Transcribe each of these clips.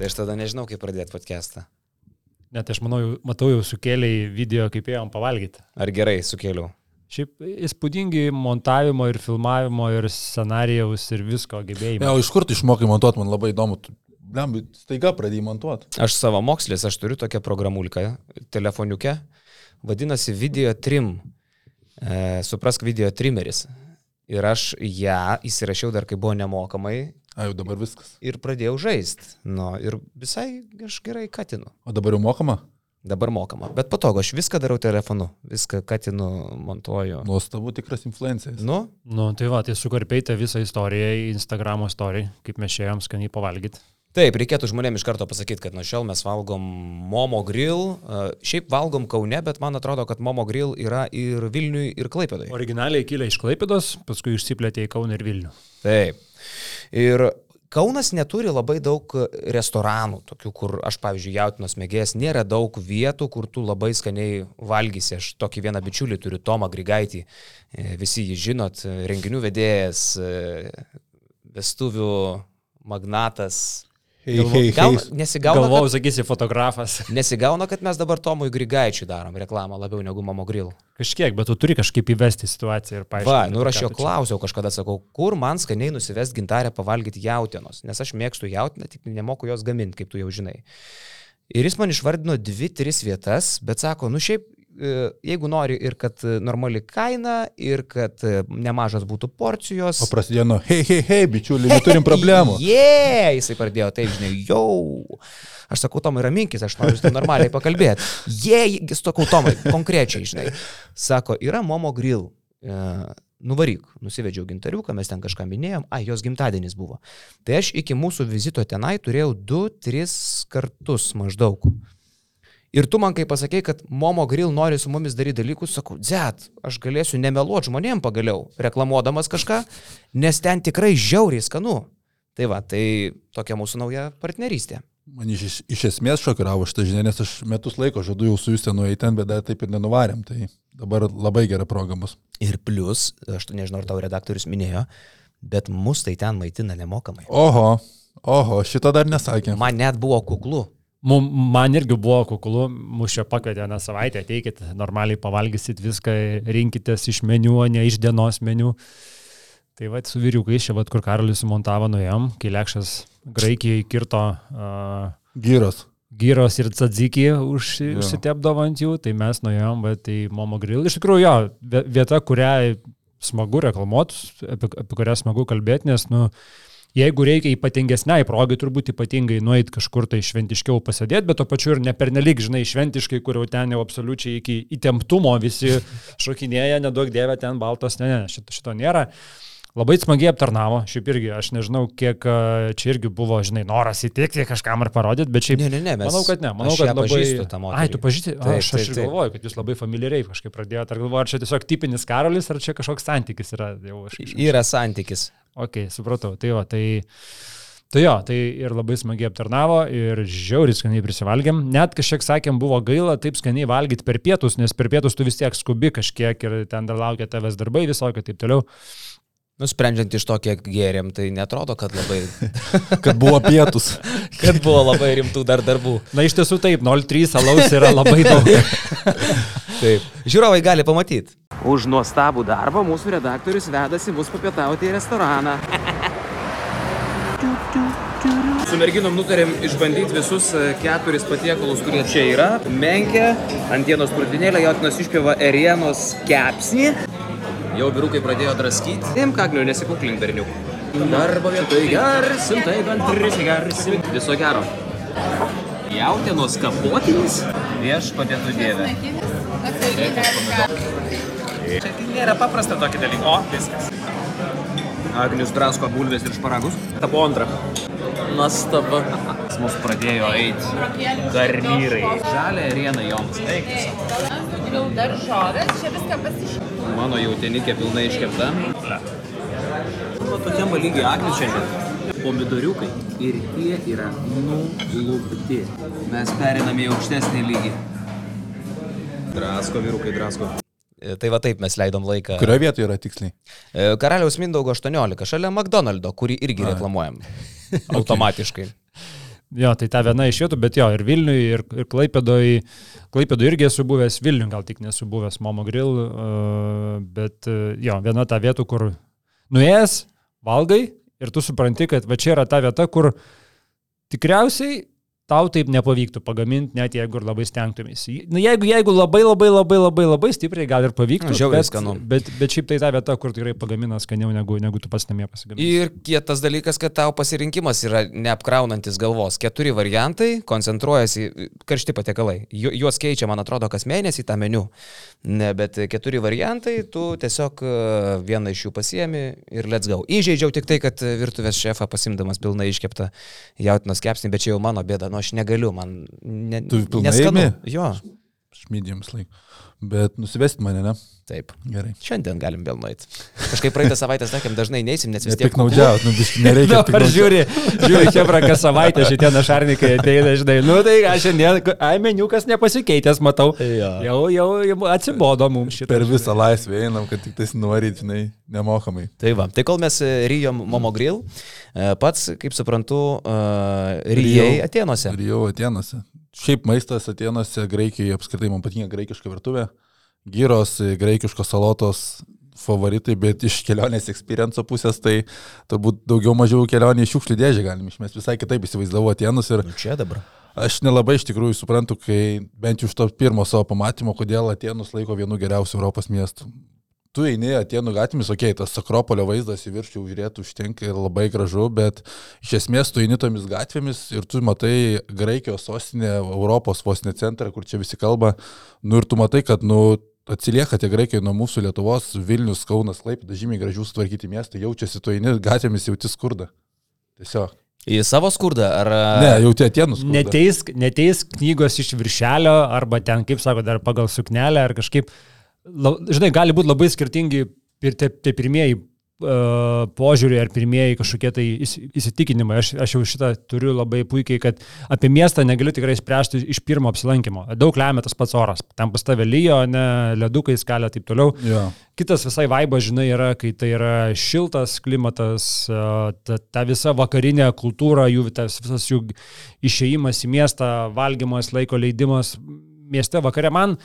Tai aš tada nežinau, kaip pradėti podcastą. Net aš manau, matau jau sukėliai video, kaip ėjom pavalgyti. Ar gerai sukėliau? Šiaip įspūdingi montavimo ir filmavimo ir scenarijaus ir visko gebėjimai. Ja, o iš kur tu išmokai montuoti, man labai įdomu. Blem, staiga pradėjai montuoti. Aš savo mokslės, aš turiu tokią programulką telefoniukę, vadinasi Video Trim. E, suprask Video Trimeris. Ir aš ją įsirašiau dar, kai buvo nemokamai A, jau dabar viskas. ir pradėjau žaisti. Nu, ir visai aš gerai katinu. O dabar jau mokama? Dabar mokama. Bet patogu, aš viską darau telefonu. Viską katinu, montuoju. Nuostabu, tikras influenceris. Nu, Nu, tai va, tai sukarpeite visą istoriją į Instagramo story, kaip mes ėjom skaniai pavalgyti. Taip, reikėtų žmonėms iš karto pasakyti, kad nuo šiol mes valgom Momo Grill. Šiaip valgom Kaune, bet man atrodo, kad Momo Grill yra ir Vilniui, ir Klaipėdai. Originaliai kilę iš Klaipėdos, paskui išsiplėtė į Kauną ir Vilnių. Taip. Ir Kaunas neturi labai daug restoranų, tokių, kur aš, pavyzdžiui, jautinos mėgėjas, nėra daug vietų, kur tu labai skaniai valgysi. Aš tokį vieną bičiulį turiu, Tomą Grigaitį, E, visi jį žinot, e, renginių vedėjas, e, vestuvių magnatas. Hei, hei, hei. nesigauna, Galvojau, kad, sakysi, fotografas. nesigauna, kad mes dabar Tomui Grigaičiui darom reklamą labiau negu Mamo Grill. Kažkiek, bet tu turi kažkaip įvesti situaciją ir paaiškinti. Va, nu ir aš jo klausiau kažkada, sakau, kur man skaniai nusivest gintarę pavalgyti jautienos, nes aš mėgstu jautieną, tik nemoku jos gaminti, kaip tu jau žinai. Ir jis man išvardino dvi, tris vietas, bet sako, nu šiaip, jeigu nori ir kad e, normali kaina, ir kad e, nemažas būtų porcijos. O prasidėjo nuo, hei, hei, hei, bičiuliai, neturim problemų. Jie, jisai pradėjo taip, žinai, jau. Aš sakau, Tomai, raminkis, aš noriu su tavim normaliai pakalbėti. Jie, sakau, Tomai, konkrečiai, žinai. Sako, yra Momo Grill. E, nuvaryk, nusivedžiau gintariuką, mes ten kažką minėjom, ai, jos gimtadienis buvo. Tai aš iki mūsų vizito tenai turėjau 2-3 kartus maždaug. Ir tu man kai pasakėjai, kad Momo Grill nori su mumis daryti dalykus, sakau, dzet, aš galėsiu nemeluoti žmonėm pagaliau, reklamuodamas kažką, nes ten tikrai žiauriai skanu. Tai va, tai tokia mūsų nauja partnerystė. Man iš, iš esmės šokiravo šitą žinią, nes aš metus laiko žadu jau su jūs ten nueiti ten, bet dar taip ir nenuvarėm. Tai dabar labai gera proga bus. Ir plus, aš tu nežinau, ar tau redaktorius minėjo, bet mus tai ten maitina nemokamai. Oho, oho, šito dar nesakė. Man net buvo kuklu. Man irgi buvo kuklu, mus čia pakvietė vieną savaitę, ateikit, normaliai pavalgysit viską, rinkitės iš meniu, o ne iš dienos meniu. Tai va, su vyriukais čia, va, kur Karolis sumontavo, nuėjom, kai Lekšas Graikijai kirto uh, Gyros. gyros ir tzatziki už, užsitepdavo ant jų, tai mes nuėjom, bet tai Momo Grill. Iš tikrųjų, jo, vie- vieta, kurią smagu reklamuoti, apie, apie kurią smagu kalbėti, nes, nu, jeigu reikia ypatingesniai progai, turbūt ypatingai nueit kažkur tai šventiškiau pasėdėti, bet to pačiu ir ne pernelyg, žinai, šventiškai, kur jau ten jau absoliučiai iki įtemptumo visi šokinėja, nedaug dievė ten baltos, ne, ne, šito, šito nėra. Labai smagiai aptarnavo, šiaip irgi, aš nežinau, kiek čia irgi buvo, žinai, noras įtikti kažkam ar parodyti, bet šiaip Ne, ne, ne, mes. Manau, kad ne. Manau, kad labai... Ai, tu pažįsti? Taip, Aš, aš taip, taip. galvoju, kad jūs labai familiariai kažkaip pradėjote. Ar galvoju, ar čia tiesiog tipinis karolis, ar čia kažkoks santykis yra jau aš. iš- Yra santykis. Ok, supratau. Tai jo, tai... Tai jo, tai ir labai smagiai aptarnavo ir žiauriai skaniai prisivalgėm. Net kažkiek sakėm, buvo gaila taip skaniai valgyti per pietus, nes per pietus tu vis tiek skubi kažkiek ir ten dar laukia tavęs darbai visokie taip toliau. Nusprendžiant iš to, kiek gėrėm, tai netrodo, kad labai, Kad buvo pietus. kad buvo labai rimtų dar darbų. Na iš tiesų taip, 0,3 alaus yra labai daug. Taip. Žiūrovai gali pamatyti. Už nuostabų darbą mūsų redaktorius vedasi mus papietauti į restoraną. Su merginom nutarėm išbandyti visus e, keturis patiekalus, kurie čia yra. Menkė, antienos krūtinėlė, jautinos išpjova erienos kepsnį. Jau birukai pradėjo draskyti. Im kagliu, nesikuklink berniukų. Darbo vietoj garsim, tai bent prisigarsim. Viso gero. Jautienos kapotinis. Vieš padėtų dievę. Čia nėra paprasta tokį dalyką. O, viskas. Agnius drasko bulvės ir šparagus. Tapo antrą. Nuostaba. Mus pradėjo eiti garnyrai. Žalė arena joms. Eik. Daržovės, čia viską pasišymė. Mano jautienikė pilnai iškepta. Nu, tokiam lygiai Agnius šiandien. Pomidoriukai. Ir tie yra nulupti. Mes periname į aukštesnį lygį. Drasko, vyrukai, drasko. Tai va taip mes leidom laiką. Kurioje vietoje yra tiksliai? E, Karaliaus Mindaugo 18, šalia McDonald'o, kurį irgi reklamuojam. Automatiškai. Jo, tai ta viena iš vietų, bet jo, ir Vilniui, ir, ir Klaipėdoj, Klaipėdoj irgi esu buvęs, Vilniui gal tik nesu buvęs Momo Grill, uh, bet uh, jo, viena ta vietų, kur nuėjęs, valgai ir tu supranti, kad va čia yra ta vieta, kur tikriausiai tau taip nepavyktų pagaminti, net jeigu ir labai stengtumės. Na, jeigu, jeigu labai labai labai labai labai stipriai gal ir pavyktų, Žiauriai bet, skanu. bet, bet šiaip tai ta vieta, kur tikrai pagamina skaniau negu, negu tu pats namie pasigamini. Ir kietas dalykas, kad tau pasirinkimas yra neapkraunantis galvos. Keturi variantai, koncentruojasi, karšti patiekalai. Ju- Juos keičia, man atrodo, kas mėnesį tą meniu. Ne, bet keturi variantai, tu tiesiog e, vieną iš jų pasiemi ir let's go. Įžeidžiau tik tai, kad virtuvės šefą pasimdamas pilnai iškeptą jautinos kepsnį, bet čia jau mano bėda, nu aš negaliu, man ne, Tu neskanu. imi? Jo, Šmydėjams laik. Bet nusivesti mane, ne? taip. Gerai. Šiandien galim vėl nueiti. Kažkaip praeitą savaitę sakėm, dažnai neįsim, nes vis tiek... Nepiknaudžiaut, nu biškai nereikia. Dabar žiūri, žiūri, pra kas savaitę šitie našarnikai ateina, žinai, nu tai ką šiandien, ai meniukas nepasikeitęs, matau. Jo. Jau, jau, jau atsibodo mums šitą. Per visą laisvę einam, kad tik tais nuvaryt, žinai, nemokamai. Tai va, tai kol mes e, ryjom Momo Grill, e, pats, kaip suprantu, e, ryjai Rijau. Atenuose. Ir jau Atenuose. Šiaip maistas Atenuose, Graikijoje apskritai man patinka graikiška virtuvė. Gyros, graikiškos salotos favoritai, bet iš kelionės experienco pusės tai turbūt daugiau mažiau kelionė į šiukšlių dėžę galim išmesti. Visai kitaip įsivaizdavau Atenus ir Nu, Čia dabar. aš nelabai iš tikrųjų suprantu, kai bent jau iš to pirmo savo pamatymo, kodėl Atenus laiko vienu geriausiu Europos miestų. Tu eini Atenų gatvėmis, okei, okay, tas Akropolio vaizdas į viršų žiūrėtų užtenka ir labai gražu, bet iš esmės tu eini tomis gatvėmis ir tu matai Graikijos sostinę, Europos ne centrą, kur čia visi kalba, nu ir tu matai, kad, nu, atsilieka tie Graikijoje nuo mūsų Lietuvos, Vilnius, Kaunas, Klaipėda, žymiai gražių sutvarkyti miestai, jaučiasi tu eini gatvėmis jauti skurdą. Tiesiog. Į savo skurdą ar... Ne, jauti Atenus. skurdą. Neteisk, neteisk knygos iš viršelio arba ten, kaip sako, dar pagal suknelę ar kažkaip. La, žinai, gali būti labai skirtingi ir tie, tie pirmieji uh, požiūriai ar pirmieji kažkokie tai įs- įsitikinimai. Aš, aš jau šitą turiu labai puikiai, kad apie miestą negaliu tikrai spręsti iš pirmo apsilankimo. Daug lemia tas pats oras. Ten pas tave lyjo, ne ledukai skalė ir taip toliau. Jo. Kitas visai vaibas, žinai, yra, kai tai yra šiltas klimatas, a, ta, ta visa vakarinė kultūra, jų tas visas jų išėjimas į miestą, valgymas, laiko leidimas mieste vakare. Man,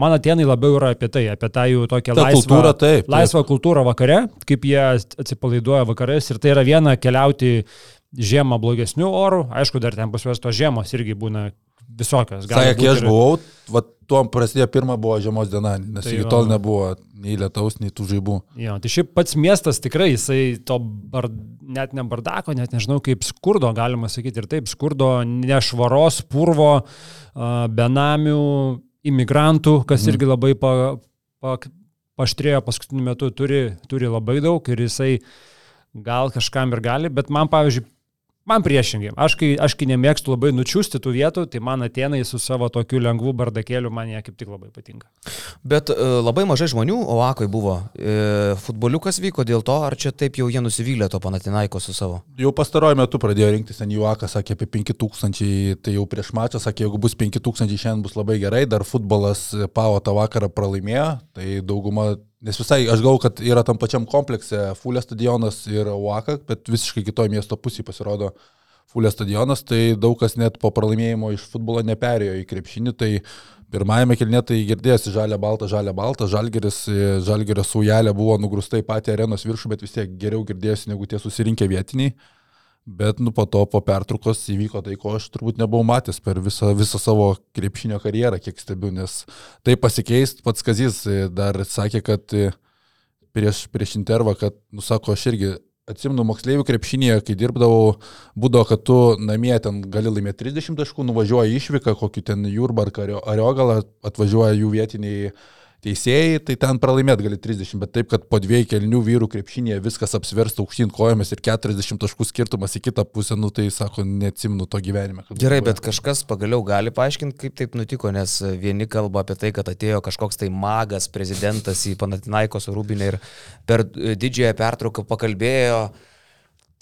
man atenai labiau yra apie tai, apie tą jų tokią Ta laisvą, kultūra, taip, taip. laisvą kultūrą vakare, kaip jie atsipalaiduoja vakarais ir tai yra viena keliauti žiemą blogesnių orų, aišku, dar ten pas juos tos žiemos irgi būna visokios. Sakė, kai aš ir- buvau, va, tuom prasidėjo pirmą buvo žiemos diena, nes Tai iki tol nebuvo nei lietaus, nei tų žaibų. Jo, tai šiaip pats miestas tikrai, jisai to bar, net ne bardako, net nežinau kaip skurdo, galima sakyti ir taip, skurdo nešvaros, purvo, benamių, imigrantų, kas irgi labai pa, pa, paštrėjo paskutiniu metu, turi, turi labai daug ir jisai gal kažkam ir gali, bet man, pavyzdžiui, Man priešingai, aš kai, aš kai nemėgstu labai nučiūsti tų vietų, tai man atenai su savo tokiu lengvu bardakėliu man jie kaip tik labai patinka. Bet e, labai mažai žmonių Oakoj buvo. E, futboliukas vyko dėl to, ar čia taip jau jie nusivylė to Panatinaiko su savo? Jau pastaruoju metu pradėjo rinktis ten Juaką, sakė apie 5000, tai jau prieš mačą sakė, jeigu bus 5000 šiandien bus labai gerai, dar futbolas Pavo tą vakarą pralaimėjo, tai dauguma, nes visai aš galvoju, kad yra tam pačiam komplekse Fulė stadionas ir Uaka, bet visiškai kitoje miesto pusėje pasirodo Fulė stadionas, tai daug kas net po pralaimėjimo iš futbolo neperėjo į krepšinį, tai pirmajame kilne tai girdėjosi žalia balta, žalia balta, žalgeris, žalgerio saujelė buvo nugrūsta į patį arenos viršų, bet vis tiek geriau girdėjosi negu tie susirinkę vietiniai. Bet nu, po to, po pertraukos įvyko tai, ko aš turbūt nebuvau matęs per visą, visą savo krepšinio karjerą, kiek stebiu, nes tai pasikeist, pats Kazys e, dar sakė, kad e, prieš, prieš intervą, kad, nusako, aš irgi atsimenu moksleivių krepšinėje, kai dirbdavau, būdavo, kad tu namie ten gali laimėti 30 taškų, nuvažiuoji išvyką, kokį ten Jurbarką ar Ariogalą, atvažiuoja jų vietiniai teisėjai, tai ten pralaimėti gali 30, bet taip, kad po dviejų kelnių vyrų krepšinėje viskas apsversta aukštyn kojomis ir 40 taškų skirtumas į kitą pusę, nu tai sako, neatsimnu to gyvenime. Gerai, bet kažkas pagaliau gali paaiškinti, kaip taip nutiko, nes vieni kalba apie tai, kad atėjo kažkoks tai magas prezidentas į Panatinaikos rūbinę ir per didžiąją pertrauką pakalbėjo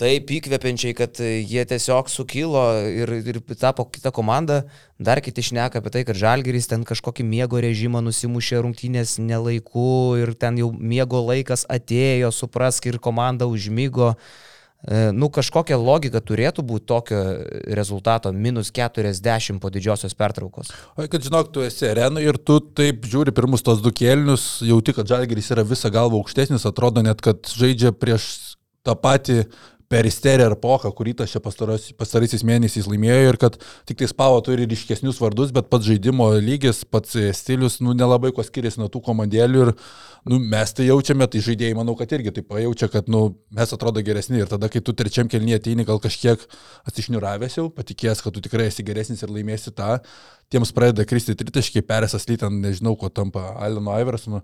taip įkvepiančiai, kad jie tiesiog sukilo ir, ir tapo kita komanda. Dar kiti šneka apie tai, kad Žalgeris ten kažkokį miego režimą nusimušė rungtynės nelaiku ir ten jau miego laikas atėjo, suprask ir komanda užmygo. E, Nu, kažkokia logika turėtų būti tokio rezultato - minus 40 po didžiosios pertraukos. O kad žinok, tu esi arenui ir tu taip žiūri pirmus tos du kėlinius, jauti, kad Žalgeris yra visą galvą aukštesnis, atrodo net, kad žaidžia prieš tą patį peristerį ar poką, kurį tas čia pastaraisiais mėnesiais laimėjo ir kad tik tai spavo turi ryškesnius vardus, bet pats žaidimo lygis, pats stilius, nu, nelabai ko skiriasi nuo tų komandėlių ir nu, mes tai jaučiame, tai žaidėjai manau, kad irgi taip pajaučia, kad nu, mes atrodo geresni ir tada, kai tu trečiam kelnyje ateini gal kažkiek atsišniuravęs jau, patikėjęs, kad tu tikrai esi geresnis ir laimėsi tą, tiems pradeda kristi tritaškiai, perėsas lytent, nežinau, ko tampa Alino Iversonu.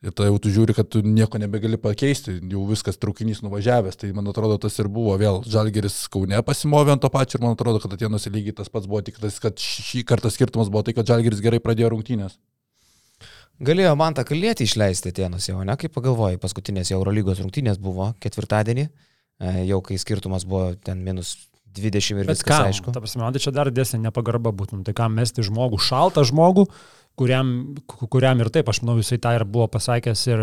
Ir tada jau tu žiūri, kad tu nieko nebegali pakeisti, jau viskas traukinys nuvažiavęs. Tai man atrodo, tas ir buvo vėl. Žalgeris Kaune pasimovė ant to pačio ir man atrodo, kad atėnusi lygiai tas pats buvo, tik tas, kad šį kartą skirtumas buvo tai, kad Žalgeris gerai pradėjo rungtynės. Galėjo man tą kalėtį išleisti Tėnus jau, ne, kaip pagalvojai, paskutinės Eurolygos rungtynės buvo ketvirtadienį, e, jau kai skirtumas buvo ten minus 20 ir Bet viskas kam, aišku. Ta prasme, man tai čia dar dėsnė nepagarba būtum. Tai kam mesti žmogų, šaltą žmogų, kuriam, ku- kuriam ir taip, aš manau, jisai tą ir buvo pasakęs ir,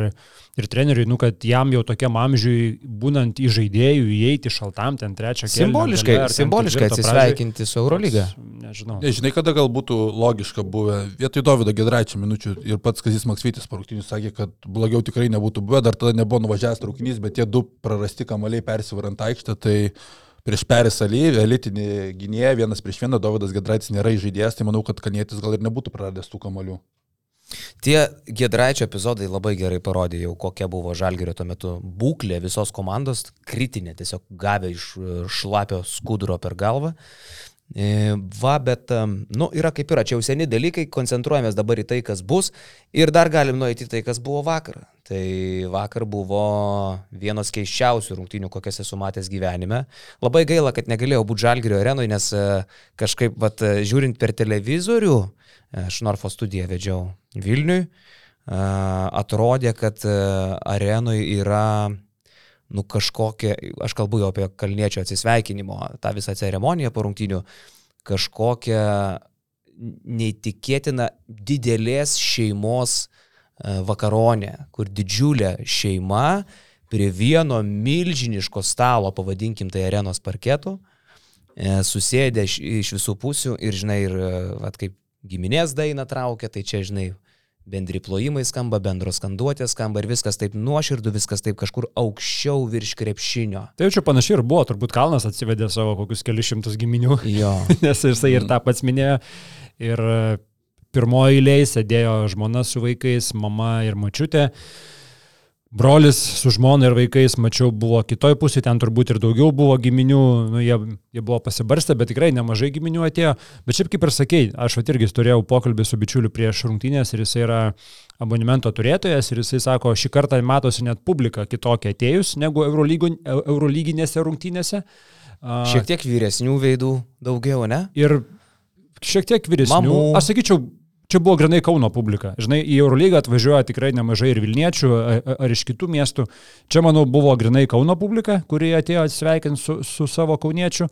ir treneriui, nu, kad jam jau tokiam amžiui, būnant į žaidėjų, įeiti šaltam ten trečią kėlinio Simboliškai, ten simboliškai atsisveikinti su pradžioj, Eurolyga. Nežinau. Nežinai, kada gal būtų logiška buvę. Vietoj Davido Gedraičio minučių ir pats Kazis Maksvytis parungtinius sakė, kad blogiau tikrai nebūtų buvę, dar tada nebuvo nuvažiavęs traukinys, bet tie du prarasti kamaliai persivarant aikštę, tai prieš Perisalį, elitinį gynėją, vienas prieš vieną, Davidas Gedraitis nėra žaidėjas, tai manau, kad Kanietis gal ir nebūtų praradęs tų kamalių. Tie Gedraičio epizodai labai gerai parodė jau, kokia buvo Žalgerio tuo metu būklė visos komandos, kritinė, tiesiog gavę iš e, šlapio skuduro per galvą. E, Va, bet, em, nu, yra kaip yra, čia jau seni dalykai, koncentruojamės dabar į tai, kas bus ir dar galim nueiti į tai, kas buvo vakar. Tai vakar buvo vienos keiščiausių rungtynių, kokias esu matęs gyvenime. Labai gaila, kad negalėjau būti Žalgerio arenoje, nes e, kažkaip, vat, e, žiūrint per televizorių, e, aš Norfo studiją vedžiau Vilniui, e, atrodė, kad e, arenoje yra nu kažkokia, aš kalbu jau apie kalniečio atsisveikinimo, tą visą ceremoniją po rungtynių, kažkokia neįtikėtina didelės šeimos e, vakaronė, kur didžiulė šeima prie vieno milžiniško stalo, pavadinkim tai arenos parketų, e, susėdė iš, iš visų pusių ir, žinai, ir e, vat, kaip giminės daina traukia, tai čia, žinai, bendri plojimai skamba, bendros skanduotės skamba ir viskas taip nuoširdų, viskas taip kažkur aukščiau virš krepšinio. Tai jau čia panašiai ir buvo, turbūt Kalnas atsivedė savo kokius kelius šimtus giminių, Jo. nes jisai ir tą pats minėjo. Ir e, pirmoji eilėje sėdėjo žmona su vaikais, mama ir mačiutė. Brolis su žmona ir vaikais, mačiau, buvo kitoj pusėje, ten turbūt ir daugiau buvo giminių, nu, jie, jie buvo pasibarstę, bet tikrai nemažai giminių atėjo. Bet šiaip kaip ir sakei, aš irgi turėjau pokalbį su bičiuliu prieš rungtynės ir jisai yra abonemento turėtojas ir jisai sako, šį kartą matosi net publika kitokia atėjus negu Eurolyginėse rungtynėse. Šiek tiek vyresnių veidų daugiau, ne? Ir šiek tiek vyresnių. Mamų. Aš sakyčiau, čia buvo grinai Kauno publika. Žinai, į Eurolygą atvažiuoja tikrai nemažai ir Vilniečių, ar iš kitų miestų. Čia, manau, buvo grinai Kauno publika, kurie atėjo atsveikinti su, su savo kauniečiu.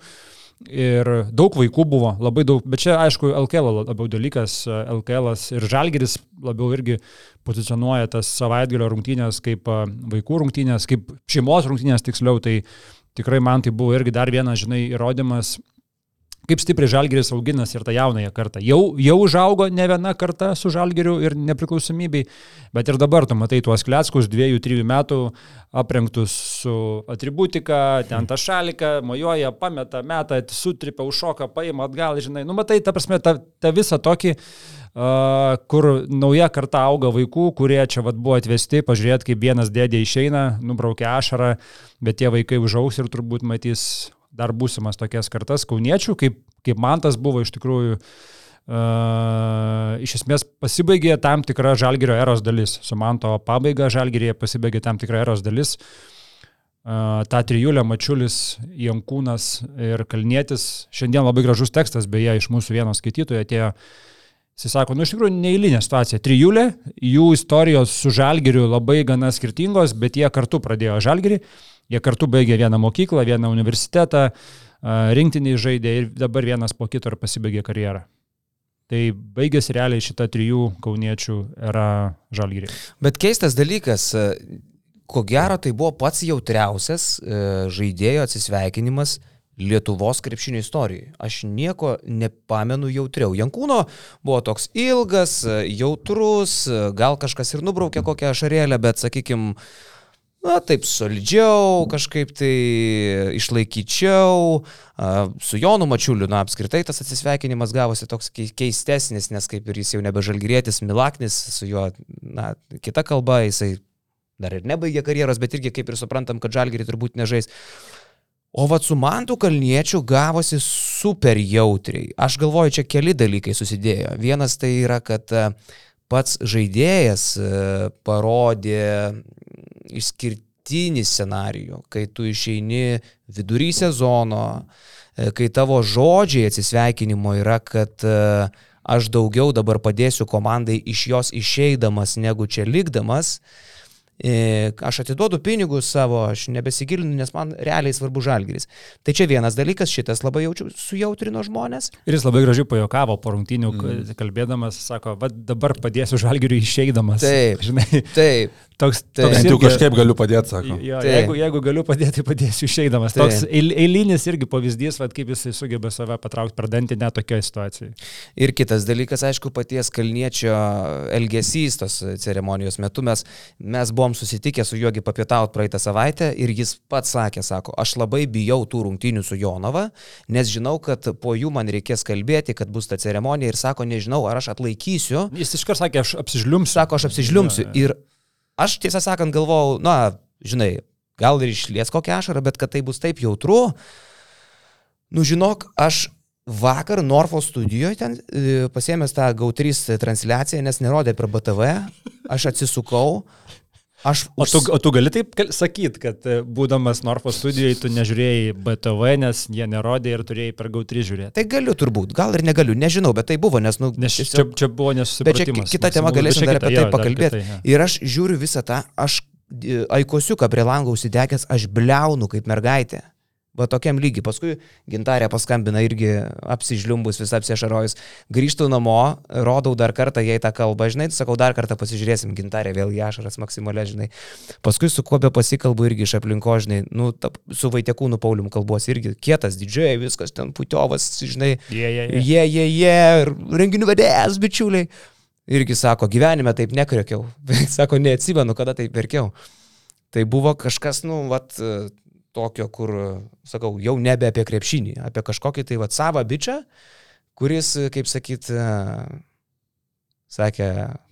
Ir daug vaikų buvo, labai daug, bet čia aišku LKL labiau dalykas, LKL ir Žalgeris labiau irgi pozicionuoja tas savaitgalio rungtynės kaip vaikų rungtynės, kaip šeimos rungtynės tiksliau, tai tikrai man tai buvo irgi dar vienas, žinai, įrodymas, kaip stipriai Žalgeris auginas ir tą jaunąją kartą. Jau, jau užaugo ne viena karta su Žalgeriu ir nepriklausomybei, bet ir dabar tu matai tuos kleckus dviejų, trijų metų aprengtus su atributika, ten tą šaliką, mojoja, pameta, meta, sutripia, užšoka, paima atgal, žinai. Nu, matai, ta prasme, ta, ta visą tokį Uh, kur nauja karta auga vaikų, kurie čia vat, buvo atvesti, pažiūrėt, kaip vienas dėdė išeina, nubraukia ašarą, bet tie vaikai užaugs ir turbūt matys dar būsimas tokias kartas kauniečių, kaip, kaip man tas buvo iš tikrųjų. Uh, iš esmės pasibaigė tam tikra žalgerio eros dalis. Su manto pabaiga žalgerėje pasibaigė tam tikra eros dalis. Uh, ta trijulė Mačiulis, Jankūnas ir Kalnietis. Šiandien labai gražus tekstas, beje, iš mūsų vieno skaitytojo atėjo. Jis sako, nu iš tikrųjų neįlinė situacija. Trijulė, jų istorijos su žalgeriu labai gana skirtingos, bet jie kartu pradėjo žalgerį. Jie kartu baigė vieną mokyklą, vieną universitetą, rinktiniai žaidė ir dabar vienas po kito ir pasibaigė karjerą. Tai baigėsi realiai šita trijų kauniečių era žalgerį. Bet keistas dalykas, ko gero tai buvo pats jautriausias e, žaidėjo atsisveikinimas Lietuvos krepšinio istorijoje. Aš nieko nepamenu jautriau. Jankūno buvo toks ilgas, e, jautrus, e, gal kažkas ir nubraukė kokią ašarėlę, bet, sakykime, na, taip solidžiau, kažkaip tai išlaikyčiau. Su Jonu Mačiuliu, na, apskritai tas atsisveikinimas gavosi toks keistesnis, nes kaip ir jis jau nebežalgyrėtis Milaknis, su juo, na, kita kalba, jisai dar ir nebaigė karjeros, bet irgi kaip ir suprantam, kad žalgyrį turbūt nežais. O vad su Mantu Kalniečiu gavosi super jautriai. Aš galvoju, čia keli dalykai susidėjo. Vienas tai yra, kad pats žaidėjas parodė išskirtinį scenarijų, kai tu išeini vidury sezono, e, kai tavo žodžiai atsisveikinimo yra, kad e, aš daugiau dabar padėsiu komandai iš jos išeidamas negu čia likdamas. E, aš atiduodu pinigus savo, aš nebesigilinu, nes man realiai svarbu žalgeris. Tai čia vienas dalykas, šitas labai jaučiu, sujautrino žmonės. Ir jis labai gražiai pajokavo po rungtynių, mm. kalbėdamas, sako, va dabar padėsiu žalgeriui išeidamas. Taip, žinai. Taip. Toks, tai, toks irgi, kažkaip galiu padėti, sako. Jo, tai. jeigu, jeigu galiu padėti, tai padėsiu išeidamas. Tai. Toks eilinis irgi pavyzdys, vad kaip jisai sugeba save patraukti per dantį net tokioje situacijoje. Ir kitas dalykas, aišku, paties kalniečio elgesys tos ceremonijos metu. Mes, mes buvom susitikę su juogi papietauti praeitą savaitę ir jis pats sakė, sako, aš labai bijau tų rungtynių su Jonava, nes žinau, kad po jų man reikės kalbėti, kad bus ta ceremonija ir sako, nežinau, ar aš atlaikysiu. Jis iškart sakė, aš apsižliumsiu. Sako, aš apsižliumsiu. Ja, ja. Ir Aš tiesą sakant galvojau, na, žinai, gal ir išlies kokią ašarą, bet kad tai bus taip jautru, nu žinok, aš vakar Norfo studijoje ten e, pasėmęs tą GAU3 transliaciją, nes nerodė per BTV, aš atsisukau, Aš o, tu, o tu gali taip sakyti, kad e, būdamas Norfo studijoje tu nežiūrėjai BTV, nes jie nerodė ir turėjai per GAU3 žiūrėti. Tai galiu turbūt, gal ir negaliu, nežinau, bet tai buvo, nes, nu, nes tiesiog, čia, čia buvo nesusipratimas. Bet čia kita tema galėsim dar apie tai pakalbėti. Ja. Ir aš žiūriu visą tą, aš e, aikosiuką prie lango užsidegęs, aš bliaunu kaip mergaitė. Va tokiam lygiai. Paskui gintarė paskambina irgi apsižliumbus, vis apsiešarojus. Grįžtų namo, rodau dar kartą jai tą kalbą, žinai, sakau, dar kartą pasižiūrėsim, gintarė vėl į ašaras maksimaliai, žinai. Paskui su kuo be pasikalbu irgi iš aplinko, žinai, nu, ta, su Vaitekūnu Paulium kalbos irgi kietas, didžiai, viskas ten putiovas, žinai. Jie, jie, jie, jie, renginių vedėjas, bičiuliai. Irgi sako, gyvenime taip nekriokiau. sako, neatsimenu, kada taip verkiau. Tai buvo kažkas, nu, vat, tokio, kur, sakau, jau nebe apie krepšinį, apie kažkokį tai va savą bičią, kuris, kaip sakyt, sakė,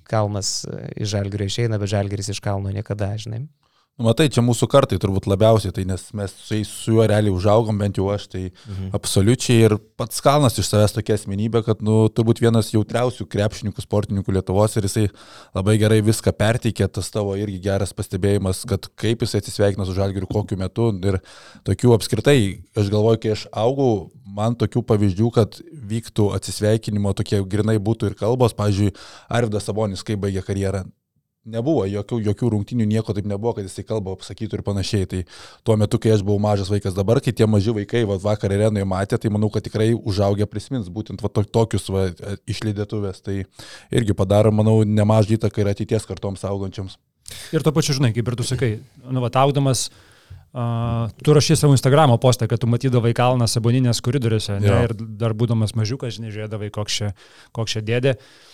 kalnas iš žalgerio išeina, bet žalgeris iš kalno niekada, žinai. Nu, matai, čia mūsų kartai turbūt labiausiai, tai nes mes su, jais, su juo realiai užaugom, bent jau aš, tai mhm. absoliučiai ir pats Kalnas iš savęs tokia asmenybė, kad, nu, turbūt vienas jautriausių krepšininkų, sportininkų Lietuvos ir jisai labai gerai viską perteikė, tas tavo irgi geras pastebėjimas, kad kaip jisai atsisveikina su žalgiriu, kokiu metu. Ir tokių apskritai, aš galvoju, kai aš augau, man tokių pavyzdžių, kad vyktų atsisveikinimo tokie grinai būtų ir kalbos, pavyzdžiui, Arvidas Sabonis, kai baigė karjerą, nebuvo, jokių, jokių rungtinių nieko taip nebuvo, kad jisai kalba, pasakytų ir panašiai. Tai tuo metu, kai aš buvau mažas vaikas, dabar, kai tie maži vaikai va, vakar arenoje matė, tai manau, kad tikrai užaugę prisimins būtent va, to, tokius va, išlydėtuvės. Tai irgi padaro, manau, nemažą įtaką ir ateities kartoms augančiams. Ir to pačiu, žinai, kaip ir tu sakai, nu, va, augdamas, Uh, tu rašy savo Instagramo postą, kad tu matydavai kalną saboninės koridoriuose ne, ir dar būdamas mažiukas, žinai, žiūrėdavai, koks čia, koks čia dėdė. Uh,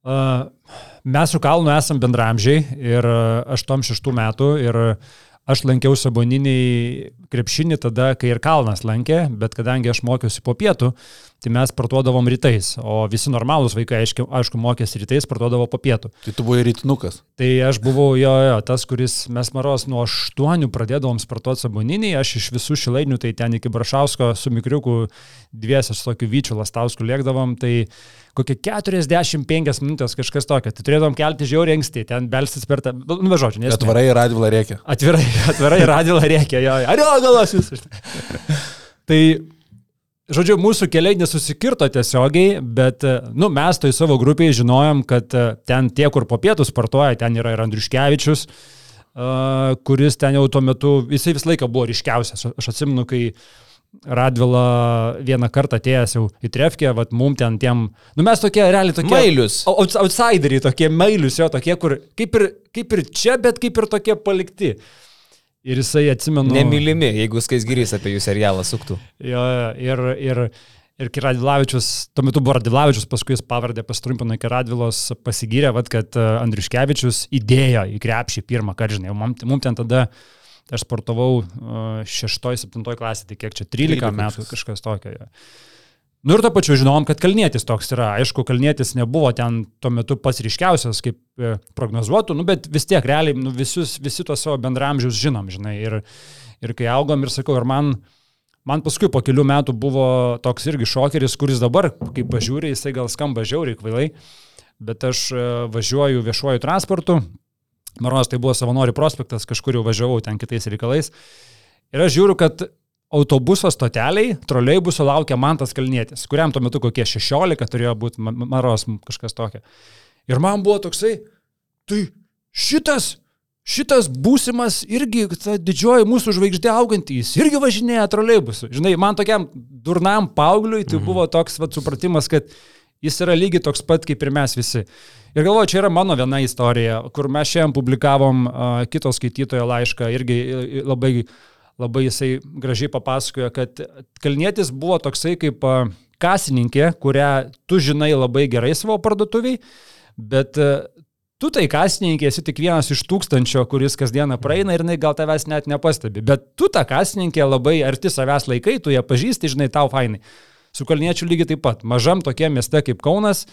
Mes su Kalnu esam bendramžiai ir 86 e, metų ir aš lankiau saboniniai krepšinį tada, kai ir Kalnas lankė, bet kadangi aš mokiausi po pietų, tai mes parduodavom rytais, o visi normalūs vaikai, aišku, aišku mokėsi rytais, parduodavo po pietų. Tai tu buvai rytinukas. Tai aš buvau jo, jo, tas, kuris mes maros nuo 8 pradėdavom sportuoti saboninį, aš iš visų šilainių, tai ten iki Brašausko su mikriuku dviesias su tokiu vyčiu lastausku lėkdavom, tai kokie 45 minutės kažkas tokio. Tai turėdavom kelti žiauriai anksti, ten belsis per tą, nu, nu žodžiu, nes... Atvirai radvilą reikia. Atvirai, atvirai radvilą reikia, jo. Ar jo, galas jūs. tai, žodžiu, mūsų keliai nesusikirto tiesiogiai, bet, nu, mes toj savo grupėje žinojom, kad ten tie, kur po pietų sportuoja, ten yra ir Andriuškevičius, kuris ten jau tuo metu, jisai visą laiką buvo ryškiausias. Aš atsimenu, kai Radvila vieną kartą atėjęs jau į Trefkę, vat mum ten tiem, nu mes tokie realiai tokie. Mailius. Outs- Outsideriai, tokie mailius jo, tokie, kur kaip ir, kaip ir čia, bet kaip ir tokie palikti. Ir jisai atsimenu. Nemylimi, jeigu Skaisgirys apie jų serialą suktų. Jo, ir, ir, ir kai Radvilavičius, tuo metu buvo Radvilavičius, paskui jis pavardė pastrumpino iki Radvilos, pasigyrė, vat, kad e, Andriškevičius įdėjo į krepšį pirmą kartą, žinai, mums mum ten tada, aš sportavau 6-7 klasė, tai kiek čia 13 13 metų kažkas tokio. Jo. Nu ir to pačiu žinom, kad Kalnietis toks yra. Aišku, Kalnietis nebuvo ten tuo metu pats ryškiausias, kaip e, prognozuotų, nu, bet vis tiek realiai nu, visus, visi tos savo bendramžius žinom, žinai. Ir, ir kai augom ir sakau, ir man, man paskui po kelių metų buvo toks irgi šokeris, kuris dabar, kai pažiūrė, jisai gal skamba žiauriai kvailai, bet aš e, važiuoju viešuoju transportu. Maronas tai buvo savanorių prospektas, kažkur jau važiavau ten kitais reikalais. Ir aš žiūriu, kad autobuso stoteliai, troleibuso laukia Mantas Kalnietis, kuriam tuo metu kokie 16 turėjo būti Ma- Ma- Maros kažkas tokio. Ir man buvo toksai, tai šitas, šitas būsimas irgi ta didžioji mūsų žvaigždė augantys, irgi važinėja troleibusu. Žinai, man tokiam durnam paaugliui tai buvo toks vat, supratimas, kad jis yra lygiai toks pat kaip ir mes visi. Ir galvoju, čia yra mano viena istorija, kur mes šiandien publikavom uh, kito skaitytojo laišką, irgi i- i- labai, jisai gražiai papasakojo, kad Kalnietis buvo toksai kaip kasininkė, kurią tu žinai labai gerai savo parduotuviai, bet tu tai kasininkė esi tik vienas iš tūkstančio, kuris kasdieną praeina ir jinai gal tavęs net nepastebi, bet tu tą kasininkė labai arti savęs laikai, tu ją pažįsti, žinai, tau fainai. Su Kalniečiu lygiai taip pat. Mažam tokie mieste kaip Kaunas,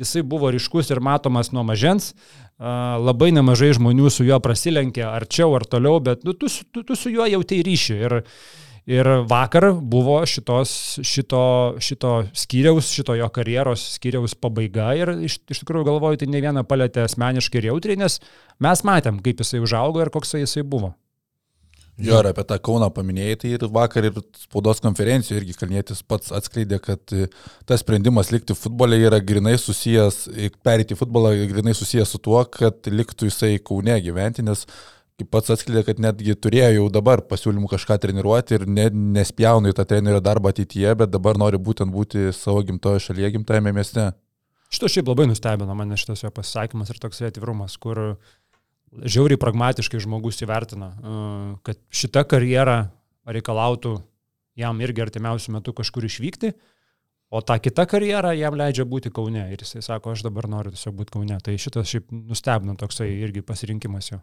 jisai buvo ryškus ir matomas nuo mažens, labai nemažai žmonių su juo prasilenkė arčiau ar toliau, bet nu, tu, tu, tu su juo jautai ryšį. Ir, ir vakar buvo šitos, šito, šito skyriaus, šito jo karjeros skyriaus pabaiga ir iš, iš tikrųjų galvoju, tai ne vieną palėtė asmeniškai ir jautriai, nes mes matėm, kaip jisai užaugo ir koks jisai buvo. Jo, ir apie tą Kauną paminėjai, tai ir vakar ir spaudos konferencijoje irgi Kalnietis pats atskleidė, kad e, tas sprendimas likti futbole yra grinai susijęs, e, perėti į futbolą grinai susijęs su tuo, kad liktų jisai Kaune gyventi, nes kaip pats atskleidė, kad netgi turėjo jau dabar pasiūlymų kažką treniruoti ir ne, nespjauna į tą trenerio darbą ateityje, bet dabar nori būtent būti savo gimtojo šalyje, gimtajame mieste. Šito šiaip labai nustebino mane šitas jo pasisakymas ir toks atvirumas, kur žiauriai pragmatiškai žmogus įvertina, e, kad šita karjera reikalautų jam irgi artimiausių metų kažkur išvykti, o ta kita karjera jam leidžia būti Kaune. Ir jisai sako, aš dabar noriu tiesiog būti Kaune. Tai šitas šiaip nustebino toksai irgi pasirinkimas jo.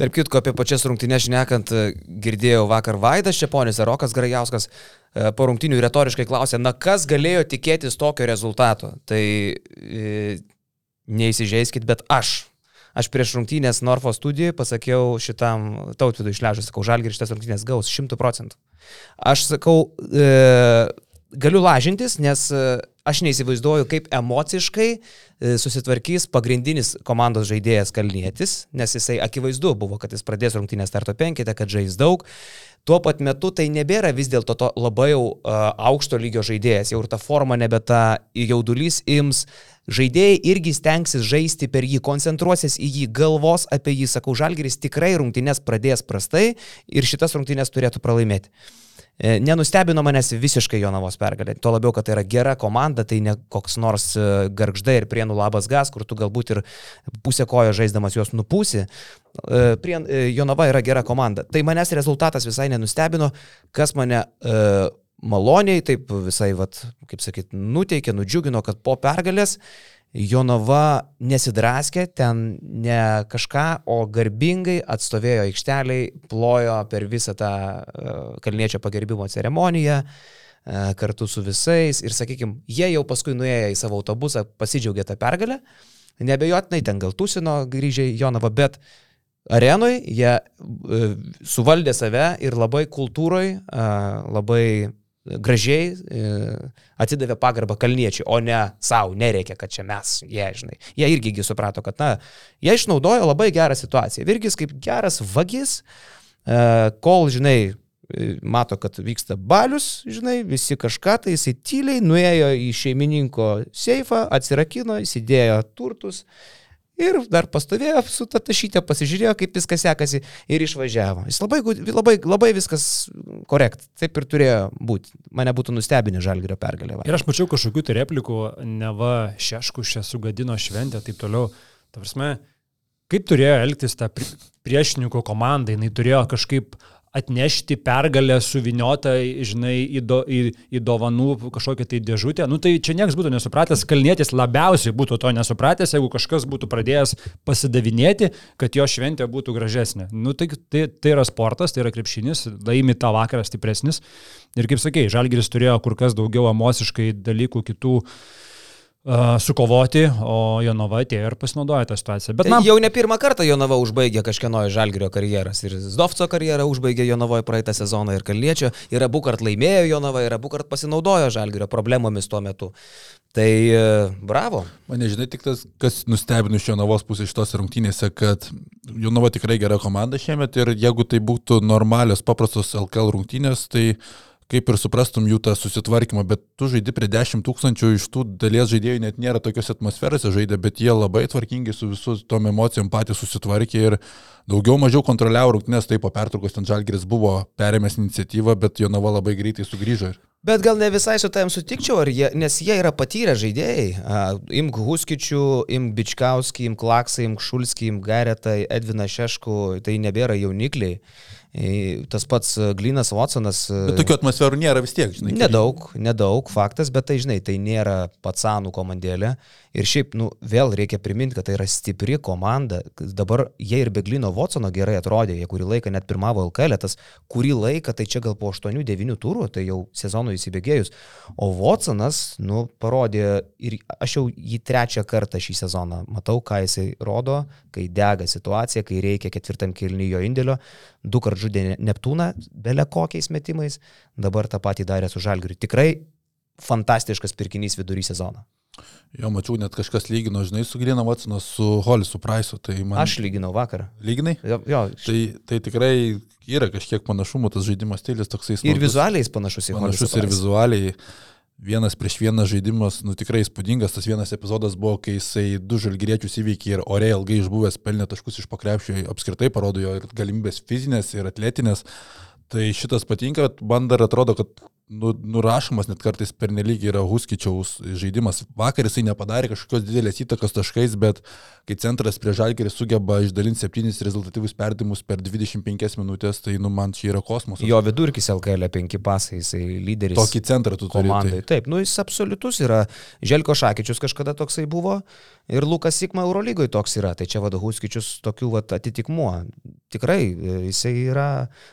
Tarp kitko, apie pačias rungtynės šnekant, e, girdėjau vakar Vaidas Čeponis ir Rokas Grajauskas e, po rungtynių retoriškai klausė, na kas galėjo tikėtis tokio rezultato. Tai e, neįsižeiskit, bet aš. Aš prieš rungtynės Norfo studijoje pasakiau šitam tautvidui išležus, sakau, žalgir šitas rungtynės gaus 100 procentų. Aš sakau, e, galiu lažintis, nes e, aš neįsivaizduoju, kaip emociškai e, susitvarkys pagrindinis komandos žaidėjas Kalnietis, nes jisai akivaizdu buvo, kad jis pradės rungtynės starto penkite, kad žais daug. Tuo pat metu tai nebėra vis dėlto to labai jau uh, aukšto lygio žaidėjas, jau ir ta forma nebe ta jaudulys ims. Žaidėjai irgi stengsis žaisti per jį, koncentruosis į jį, galvos apie jį, sakau, Žalgeris tikrai rungtynės pradės prastai ir šitas rungtynės turėtų pralaimėti. E, Nenustebino manęs visiškai Jonavos pergalė. Tuo labiau, kad tai yra gera komanda, tai ne koks nors e, garždai ir prienų labas gas, kur tu galbūt ir pusę kojo žaisdamas juos nupūsi. E, Prien, e, Jonava yra gera komanda. Tai manęs rezultatas visai nenustebino, kas mane e, maloniai, taip visai, vat, kaip sakyt, nuteikė, nudžiugino, kad po pergalės Jonava nesidraskė, ten ne kažką, o garbingai atstovėjo aikšteliai, plojo per visą tą e, kalniečio pagerbimo ceremoniją e, kartu su visais. Ir, sakykime, jie jau paskui nuėjo į savo autobusą, pasidžiaugė tą pergalę, nebejotinai ten gal tūsino grįžę į Jonavą, bet arenui jie e, suvaldė save ir labai kultūroj, labai gražiai e, atidavė pagarbą kalniečiai, o ne savo, nereikia, kad čia mes, jie, žinai. Jie irgi gi suprato, kad, na, jie išnaudojo labai gerą situaciją. Virgis kaip geras vagis, e, kol, žinai, e, mato, kad vyksta balius, žinai, visi kažką, tai jisai tyliai nuėjo į šeimininko seifą, atsirakino, įsidėjo turtus Ir dar pastovėjo su ta tašytė, pasižiūrėjo, kaip viskas sekasi ir išvažiavo. Jis labai, labai, labai viskas korekt. Taip ir turėjo būti. Mane būtų nustebinę žalgerio pergalę. va. Ir aš mačiau kažkokių tai replikų, neva šeškus čia sugadino šventę, taip toliau. Ta prasme, kaip turėjo elgtis ta pri- priešininkų komanda, jinai turėjo kažkaip atnešti pergalę suviniotą, žinai, į, do, į, į dovanų kažkokią tai dėžutę. Nu tai čia niekas būtų nesupratęs, kalnėtis labiausiai būtų to nesupratęs, jeigu kažkas būtų pradėjęs pasidavinėti, kad jo šventė būtų gražesnė. Nu tai, tai, tai yra sportas, tai yra krepšinis, laimi tą vakarą stipresnis. Ir kaip sakei, Žalgiris turėjo kur kas daugiau emociškai dalykų kitų uh, sukovoti, o Jonava atėjo ir pasinaudojo tą situaciją. Bet Tai man jau ne pirmą kartą Jonava užbaigė kažkieno iš Žalgirio karjeras. Ir Zdovco karjerą užbaigė Jonavoje praeitą sezoną ir Kalniečio. Ir abu kart laimėjo Jonava ir abu kart pasinaudojo Žalgirio problemomis tuo metu. Tai e, bravo. Mane žinai tik tas, kas nustebino iš Jonavos pusės šitos rungtynėse, kad Jonava tikrai gera komanda šiemet ir jeigu tai būtų normalios, paprastos LKL rungtynės, tai kaip ir suprastum jų tą susitvarkymą, bet tu žaidži prie 10 tūkstančių, iš tų dalies žaidėjų net nėra tokios atmosferose žaidė, bet jie labai tvarkingai su visų tom emocijom patys susitvarkė ir daugiau mažiau kontroliavo rungtynės, tai po pertraukos ten Žalgiris buvo perėmęs iniciatyvą, bet Jonava labai greitai sugrįžo. Bet gal ne visai su tavim sutikčiau, jie, nes jie yra patyrę žaidėjai. A, Imk Huskičių, imk Bičkauskį, imk Laksą, imk Šulskį, imk Garetą, Edviną Šeškų, tai nebėra jaunikliai. E, Tas pats e, Glinas Watsonas. e, Bet tokių atmosferų nėra vis tiek, žinai. Nedaug, nedaug, faktas, bet tai žinai, tai nėra patsanų komandėlė. Ir šiaip, nu, vėl reikia priminti, kad tai yra stipri komanda. Dabar jie ir Beglino Watsono gerai atrodė, jie kurį laiką net pirmavo LKL, tas kurį laiką, tai čia gal po 8-9 turų, tai jau sezonui įsibėgėjus. O Watsonas, nu, parodė ir aš jau jį trečią kartą šį sezoną matau, ką jisai rodo, kai dega situacija, kai reikia ketvirtam kilnyjo indėlio. Du kart žudė Neptūną, belė kokiais metimais, dabar tą patį darė su Žalgiriu. Tikrai fantastiškas pirkinys vidury sezono. Jo, mačiau, net kažkas lygino, žinai, su Grina Watsonu, su Hollisu Price'u. Tai man... Aš lyginau vakar. Lyginai? Jo, jo, Tai, tai tikrai yra kažkiek panašumų, tas žaidimo stilius toksai ir vizualiai panašus į panašus Hollisą ir Price. Vienas prieš vieną žaidimas, nu tikrai įspūdingas. Tas vienas epizodas buvo, kai jisai du žalgyriečius įveikė ir ore ilgai išbuvęs pelnė taškus iš pakrepšio, apskritai parodo jo ir galimybės fizinės, ir atletinės. Tai šitas patinka, man dar atrodo, kad nu, nurašomas net kartais pernelyg yra Huskičiaus žaidimas. Vakar jisai nepadarė kažkokios didelės įtakos taškais, bet kai centras prie žalgerį sugeba išdalinti septynis rezultatyvus perdimus per 25 minutės, tai nu, man čia yra kosmosas. Jo vidurkis LKL 5 pasai, jisai lyderis. Tokį centrą tu turi. komandai. Tai. Taip, nu jis absoliutus yra. Želko Šakyčius kažkada toksai buvo ir Lukas Sikma Eurolygoje toks yra. Tai čia vado Huskičius tokių vat, atitikmuo. Tikrai, e, jisai yra,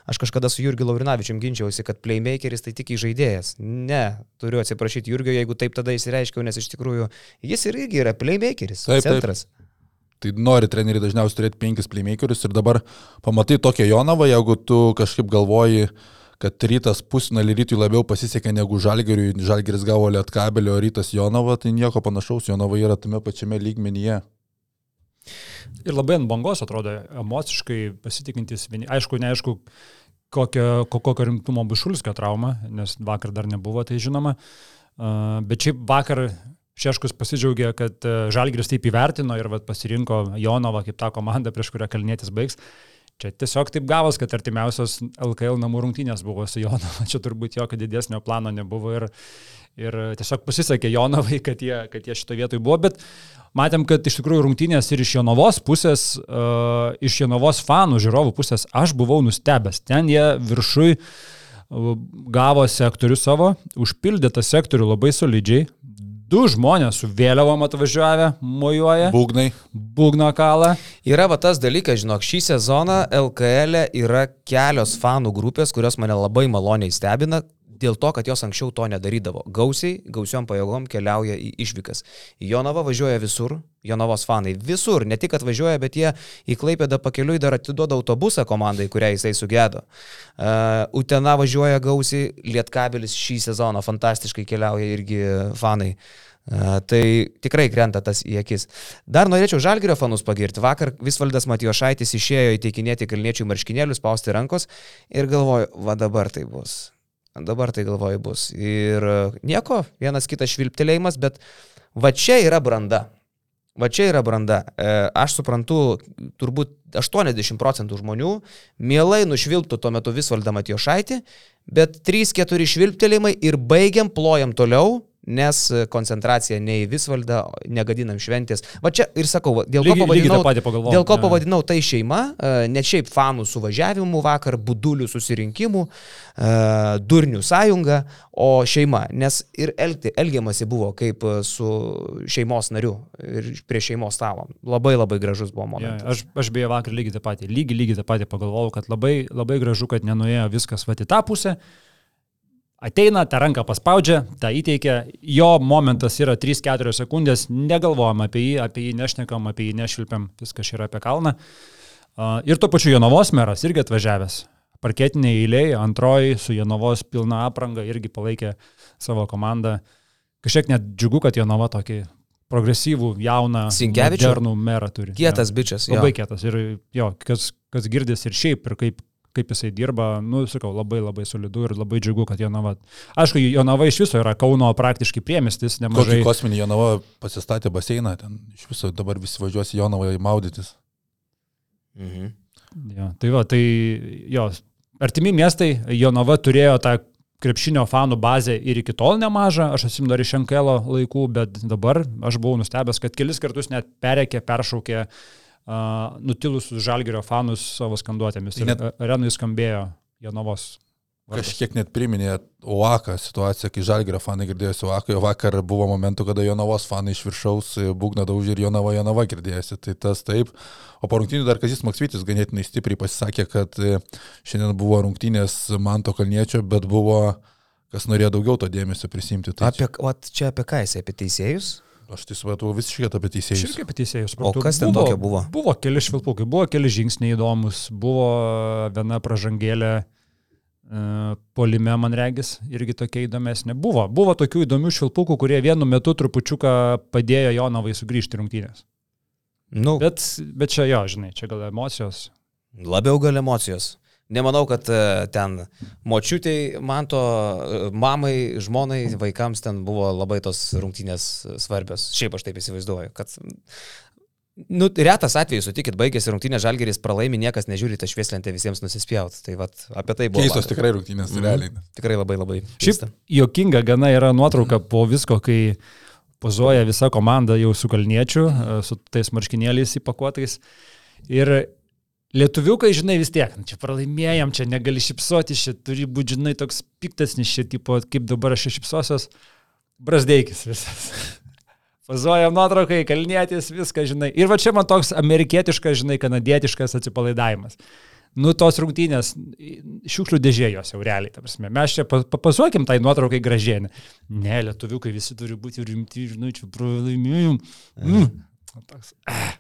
aš kažkada su Jurgiu Laurinavičiam ginčiausi, kad playmakeris tai tik žaidėjas. Ne, turiu atsiprašyti Jurgio, jeigu taip tada įsireiškiau, nes iš tikrųjų jis irgi yra playmakeris, Taip, taip. centras. tai nori treneriai dažniausiai turėti penkis playmakerius ir dabar pamatai tokią Jonavą, jeigu tu kažkaip galvoji, kad rytas pusnalį rytui labiau pasisekė negu žalgeriui, žalgeris gavo lietkabelio, rytas Jonava, tai nieko panašaus, Jonava yra tame pačiame lygmenyje. Ir labai ant bangos atrodo, emociškai pasitikintis. Aišku, neaišku, kokio, ko- kokio rimtumo bus Šulskio trauma, nes vakar dar nebuvo, tai žinoma. Bet šiaip vakar Šeškus pasidžiaugė, kad uh, Žalgiris taip įvertino ir vat, pasirinko Jonovą kaip tą komandą, prieš kurią kalnėtis baigs. Čia tiesiog taip gavos, kad artimiausios LKL namų rungtynės buvo su Jonava. Čia turbūt jokio didesnio plano nebuvo ir, ir tiesiog pasisekė Jonovai, kad jie, kad jie šito vietoj buvo. Bet matėm, kad iš tikrųjų rungtynės ir iš Jonavos pusės, uh, iš Jonavos fanų, žiūrovų pusės, aš buvau nustebęs. Ten jie viršui uh, gavo sektorių savo, užpildė tą sektorių labai solidžiai. Du žmonės su vėliavom atvažiavę, mojuoja, Būgnai. būgno kalą. Yra va tas dalykas, žinok, šį sezoną LKL yra kelios fanų grupės, kurios mane labai maloniai stebina. Dėl to, kad jos anksčiau to nedarydavo. Gausiai, gausiom pajėgom keliauja į išvykas. Į Jonavą važiuoja visur, Jonavos fanai visur, ne tik atvažiuoja, bet jie į Klaipėdą pakeliui dar atiduoda autobusą komandai, kurią jisai sugėdo. Uh, Utena važiuoja gausiai, Lietkabelis šį sezoną fantastiškai keliauja irgi fanai. Uh, tai tikrai krenta tas į akis. Dar norėčiau Žalgirio fanus pagirti. Vakar Visvaldas Matijošaitis išėjo įteikinėti kalniečių marškinėlius, spausti rankos ir galvoju, va dabar tai bus. Dabar tai galvoju bus. Ir uh, nieko, vienas kitas švilptelėjimas, bet va čia yra branda. Va čia yra branda. E, Aš suprantu, turbūt 80 procentų žmonių mielai nušvilptų tuo metu visvaldą Matijošaitį, bet 3-4 švilptelėjimai ir baigiam, plojam toliau, nes koncentracija ne į visvaldą, negadinam šventės. Va čia ir sakau, dėl ko Lygiai- lygiai pavadinau, pagalvojau. dėl ko Jo. pavadinau tai šeima, e, ne šiaip fanų suvažiavimų vakar, budulių susirinkimų, e, durnių sąjunga, o šeima. Nes ir elgti, elgiamasi buvo kaip e, su šeimos nariu ir prie šeimos stalo. Labai labai gražus buvo Ja, momentas. aš, aš beje vakar lygiai tą patį, lygiai, lygiai tą patį pagalvojau, kad labai, labai gražu, kad nenuėjo viskas va į tą pusę. Ateina, tą ranką paspaudžia, tą įteikia, jo momentas yra 3-4 sekundės, negalvojam apie jį, apie jį nešnekam, apie jį nešvilpiam, viskas yra apie kalną. Ir tuo pačiu Jonavos meras irgi atvažiavęs. Parketiniai eiliai, antroji su Jonavos pilna apranga irgi palaikė savo komandą. Kažkiek net džiugu, kad Jonava tokį progresyvų, jauną, modernų merą turi. Kietas Jo. bičias. jo. Labai kietas. Ir jo, kas, kas girdis ir šiaip, ir kaip, kaip jisai dirba, nu, sakau, labai labai solidu ir labai džiugu, kad Jonava. Aišku, Jonava iš viso yra Kauno praktiškai priemestis, Kokį nemažai. kosminį Jonava pasistatė baseiną, ten iš viso dabar visi važiuosi į Jonavą maudytis. Mhm. Jo, tai va, tai jo, artimi miestai, Jonava turėjo tą krepšinio fanų bazę ir iki tol nemažą, aš atsimenu dar iš Enkelo laikų, bet dabar aš buvau nustebęs, kad kelis kartus net perėkė, peršaukė uh, nutilusius žalgerio fanus savo skanduotėmis. Ir Net- arenui skambėjo Jonavos. vardas. Kažkiek net priminė Oaką situaciją, kai Žalgirio fanai girdėjosi Oaką, jo vakar buvo momentų, kada Jonavos fanai iš viršaus būgna daužė ir Jonava Jonava girdėjosi, tai tas taip. O po rungtynių dar Kazis Maksvitis ganėtinai stipriai pasisakė, kad e, šiandien buvo rungtynės Manto Kalniečio, bet buvo, kas norėjo daugiau to dėmesio prisimti. Tai Apie, o čia apie ką jis, apie teisėjus? Aš tai supratau visiškai apie Aš teisėjus. irgi apie teisėjus. O kas ten tokio buvo? Buvo keli švilpukai, buvo keli žingsniai įdomus, buvo viena pražangėlė e, polime, man regis, irgi tokia įdomesnė. Buvo, buvo tokių įdomių švilpukų, kurie vienu metu trupučiuką padėjo Jonavai sugrįžti rungtynės. Nu, Bet, bet čia jo, žinai, čia gal emocijos. Labiau gal emocijos. Nemanau, kad e, ten močiutei, man to e, mamai, žmonai, vaikams ten buvo labai tos rungtynės svarbios. Šiaip aš taip įsivaizduoju, kad... Nu, retas atvejis, sutikit, baigėsi rungtynės žalgeris pralaimi, niekas nežiūri tą švieslentę visiems nusispjaut. Tai vat, apie tai buvo. Keistos tikrai rungtynės, Mhm. realiai. Tikrai labai labai. Šiaip keista. jokinga gana yra nuotrauka po visko, kai pozuoja visa komanda jau su kalniečiu, e, su tais marškinėliais įpakuotais. Ir lietuviukai, žinai, vis tiek, nu, čia pralaimėjom, čia negali šipsoti, čia turi būti, žinai, toks piktas, nes čia, tipo, kaip dabar aš šipsosios, brasdeikis visas. Pozuojam nuotraukai, kalnėtis, viską, žinai. Ir va čia man toks amerikietiškas, žinai, kanadietiškas atsipalaidavimas. Nu, tos rungtynės, šiukšlių dėžėjos jau realiai, ta prasme. Mes čia pa- papasuokim tai nuotraukai gražienį. Ne, lietuviukai visi turi būti rimti, žinai, čia pralaimėjom. Mm. Toks, ah,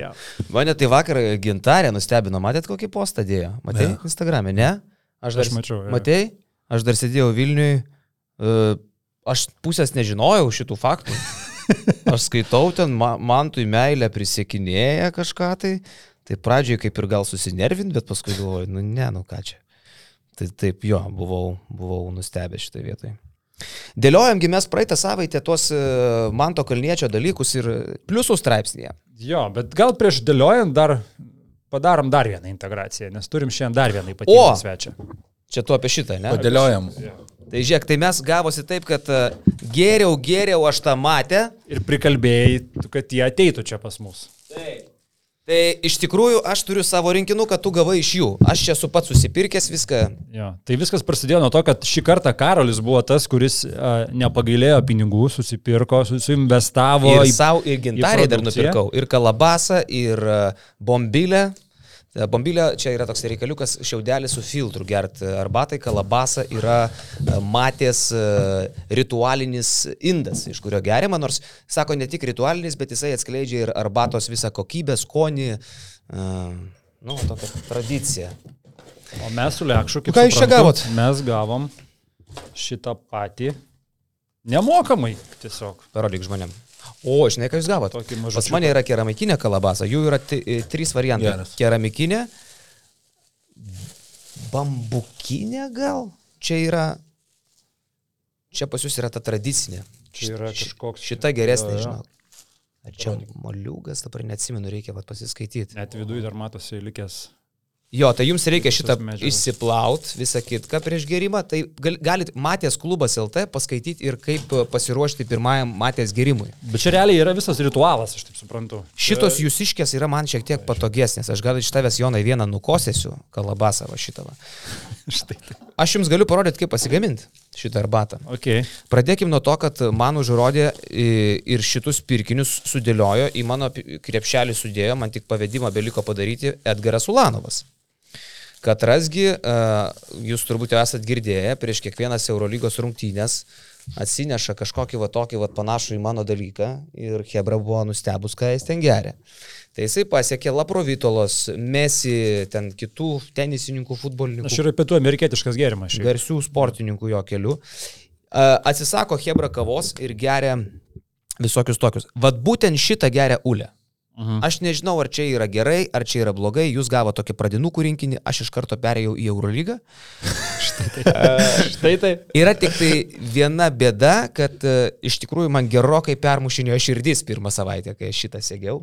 ja. Mane tai vakar gintarė nustebino, matėt kokį postą dėjo? Matei Ne. Instagram'e, ne? Aš, dar, Aš mačiau, jo. Matei? Aš dar sėdėjau Vilniui, e, aš pusės nežinojau šitų faktų. Aš skaitau ten, ma- man tu į meilę prisiekinėja kažką tai. Tai pradžioje kaip ir gal susinervint, bet paskui galvoju, nu ne, nu ką čia. Tai taip, jo, buvau, buvau nustebęs šitoje vietoje. Dėliojamgi mes praeitą savaitę tuos e, Manto Kalniečio dalykus ir pliusų straipsnėje. Jo, bet gal prieš dėliojant dar padarom dar vieną integraciją, nes turim šiandien dar vieną ypatingą O! svečią. Čia tu apie šitą, ne? Padėliojam. Tai žiūrėk, tai mes gavosi taip, kad e, geriau, geriau aš tą matę. Ir prikalbėjai, kad jie ateitų čia pas mus. Tai iš tikrųjų aš turiu savo rinkinuką, tu gavai iš jų. Aš čia esu pats susipirkęs viską. Jo. Tai viskas prasidėjo nuo to, kad šį kartą Karolis buvo tas, kuris a, nepagailėjo pinigų, susipirko, su- suinvestavo Ir į... savo, ir gintariai dar nupirkau. Ir kalabasą, ir bombilę. E, Bombilė čia yra toks reikaliukas šiaudelis su filtru gert arbatai, kalabasa yra e, matės e, ritualinis indas, iš kurio geriama, nors sako ne tik ritualinis, bet jisai atskleidžia ir arbatos visą kokybę, skonį, nu, tokią tradiciją. O mes su Lekšu, kaip Ką jūs čia gavot? Mes gavom šitą patį nemokamai tiesiog. Parodyk žmonėm. O, žinai, ką jūs gavote? Pas mane yra keramikinė kalabasa, jų yra e, trys variantai. Geras. Keramikinė, bambukinė gal? Čia yra, čia pas jūs yra ta tradicinė. Čia yra kažkoks- Šita geresnė, žinau. Ar čia moliūgas, dabar neatsimenu, reikia pasiskaityti. Net viduje dar matosi likęs. Jo, tai jums reikia šitą išsiplaut, visą kitką prieš gerimą. Tai gal, galit Matės klubas LT paskaityti ir kaip e, pasiruošti pirmajam Matės gerimui. Bet čia realiai yra visas ritualas, aš taip suprantu. Šitos jūsiškės yra man šiek tiek patogesnės. Aš gal iš tavęs Jonai vieną nukosėsiu, kalabasą va šitą. Štai. tai. Aš jums galiu parodyti, kaip pasigaminti šitą arbatą. Ok. Pradėkim nuo to, kad man užrodė i, ir šitus pirkinius sudėliojo, į mano krepšelį sudėjo, man tik pavedimą beliko padaryti Edgaras Ulanovas. Katrasgi, uh, jūs turbūt jau esat girdėję, prieš kiekvienas Eurolygos rungtynės atsineša kažkokį va tokį va panašų į mano dalyką ir Hebra buvo nustebus, ką jis ten geria. Tai jisai pasiekė Laprovitolos, Mesi, ten kitų tenisininkų, futbolininkų Aš yra pietų amerikietiškas gėrimas. šiaip. garsių sportininkų jo keliu. A, Atsisako Hebra kavos ir geria visokius tokius. Vat būtent šitą geria Ule. Mhm. Aš nežinau, ar čia yra gerai, ar čia yra blogai. Jūs gavo tokį pradinukų rinkinį, aš iš karto perėjau į Eurolygą. Štai tai. Yra tik tai viena bėda, kad e, iš tikrųjų man gerokai permušinėjo širdis pirmą savaitę, kai aš šitą sėgiau.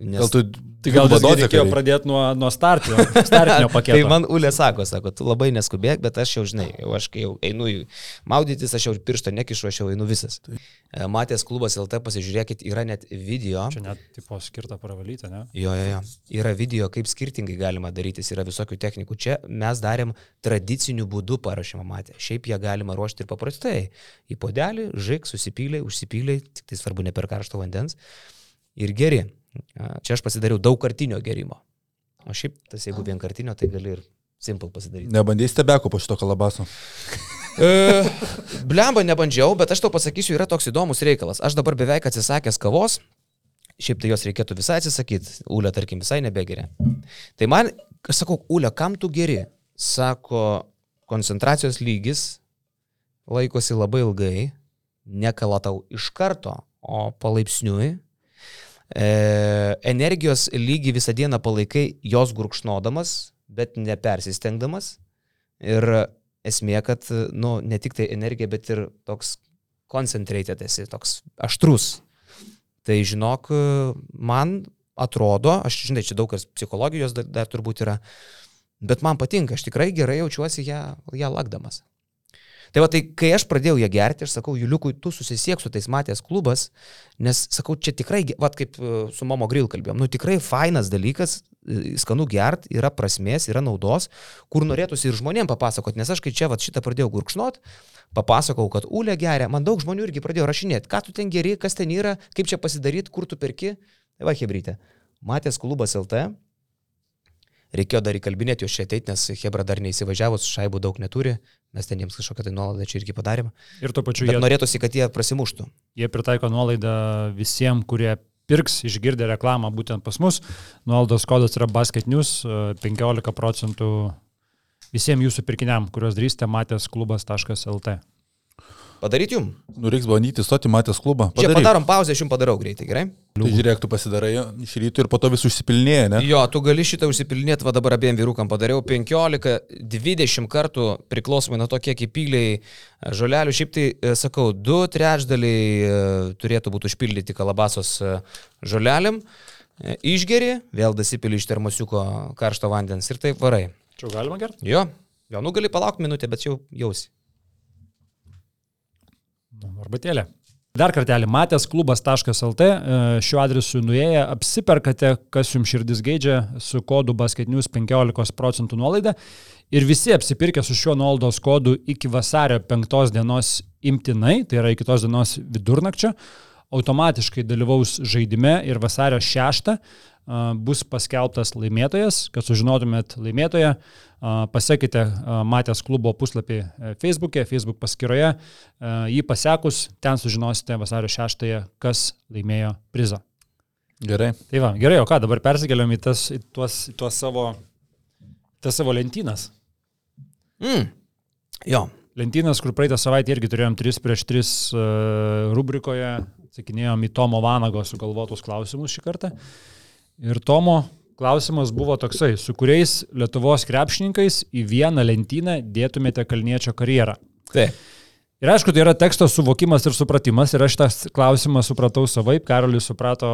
Nes... Gal tu Tai gal dozę reikėjo pradėti nuo, nuo startinio, startinio paketo. Tai man Ulė sako, sako, tu labai neskubėk, bet aš jau žinai, jau aš kai jau einu maudytis, aš jau ir piršto nekišu, aš jau einu visas. E, Matės klubas LT, pasižiūrėkit, yra net video. Čia net tipo skirta pravalyti, ne? Jo, jo, jo. Yra video, kaip skirtingai galima darytis, yra visokių technikų. Čia mes darėm tradiciniu būdu paruošimą matę. Šiaip ją galima ruošti ir paprastai. Į podelį, žaik, susipylė, užsipylė, tik tai svarbu ne per karšto vandens. Ir geri. Čia aš pasidariau daug kartinio gerimo. O šiaip tas jeigu vienkartinio, tai gali ir simple pasidaryti. Nebandėjai stebeko po šito kalabaso. E, Blemba nebandžiau, bet aš tau pasakysiu, yra toks įdomus reikalas. Aš dabar beveik atsisakęs kavos, šiaip tai jos reikėtų visai atsisakyti, Ulė, tarkim, visai nebegeria. Tai man, aš sakau, Ulė, kam tu geri? Sako, koncentracijos lygis laikosi labai ilgai, nekala tau iš karto, o palaipsniui. E, energijos lygį visą dieną palaikai jos gurkšnodamas, bet nepersistengdamas. Ir esmė, kad, nu, ne tik tai energija, bet ir toks concentrated esi, toks aštrus. Tai žinok, man atrodo, aš žinai, čia daug kas psichologijos dar, dar turbūt yra, bet man patinka, aš tikrai gerai jaučiuosi ją, ją lakdamas. Tai va, tai kai aš pradėjau ją gerti, aš sakau, Juliukui, tu susisiek su tais matės klubas, nes sakau, čia tikrai, vat kaip e, su Momo Grill kalbėjom, nu tikrai fainas dalykas, e, skanu gert, yra prasmės, yra naudos, kur norėtųsi ir žmonėm papasakot, nes aš kai čia vat šitą pradėjau gurkšnot, papasakau, kad Ulė geria, man daug žmonių irgi pradėjo rašinėti, ką tu ten geri, kas ten yra, kaip čia pasidaryti, kur tu perki. Tai va, Hebrytė, matės klubas LT, reikėjo dar įkalbinėti juos čia ateiti, nes Hebra dar neįsivažiavus, šaibų daug neturi, mes ten jiems kažkokią tai nuolaidą čia irgi padarėme. Ir tuo pačiu Bet jie, norėtųsi, kad jie prasimuštų. jie pritaiko nuolaidą visiems, kurie pirks, išgirdę reklamą būtent pas mus. Nuolaidos kodas yra Basket News, e, 15 procentų visiems jūsų pirkiniam, kuriuos darysite matęs klubas.lt. Padaryti jum. Nu, reiks bandyti stoti matęs klubą. Čia padarom pauzę, aš jums padarau greitai, gerai? Tai žiūrėk, tu pasidarai iš ryto ir po to vis užsipilnėja, ne? Jo, tu gali šitą užsipilnėti, va dabar abiem vyrukam padariau 15-20 kartų, priklausomai nuo to, kiek įpyliai žolelių. Šiaip tai, e, sakau, du trečdaliai e, turėtų būti užpildyti kalabasos e, žolelėm. E, Išgeri, vėl dasipili iš termosiuko karšto vandens ir taip varai. Čia galima gerti? Jo, jo, nu gali palaukti minutę, bet jau jausi. Arbatėlė. Dar kartelį, matęs klubas.lt, e, šiuo adresu nuėję, apsiperkate, kas jums širdis geidžia, su kodu basketinius 15 procentų nuolaida. Ir visi apsipirkę su šiuo nuolaidos kodu iki vasario 5 dienos imtinai, tai yra iki tos dienos vidurnakčio, automatiškai dalyvaus žaidime ir vasario 6 a, bus paskelbtas laimėtojas. Kad sužinotumėt laimėtoją, pasiekite Matės klubo puslapį e, Facebook'e, Facebook paskyroje. Jį pasiekus, ten sužinosite vasario 6, kas laimėjo prizą. Gerai. Tai va, gerai, o ką, dabar persikeliam į, tas, į, tuos, į tuos savo, tas savo lentynas. Mm. Jo, Lentynas, kur praeitą savaitę irgi turėjom 3 prieš 3 uh, rubrikoje, atsakinėjom į Tomo Vanago sugalvotus klausimus šį kartą. Ir Tomo klausimas buvo toksai, su kuriais Lietuvos krepšininkais į vieną lentyną dėtumėte Kalniečio karjerą. taip. Ir aišku, tai yra teksto suvokimas ir supratimas. Ir aš tą klausimą supratau savaip, Karolis suprato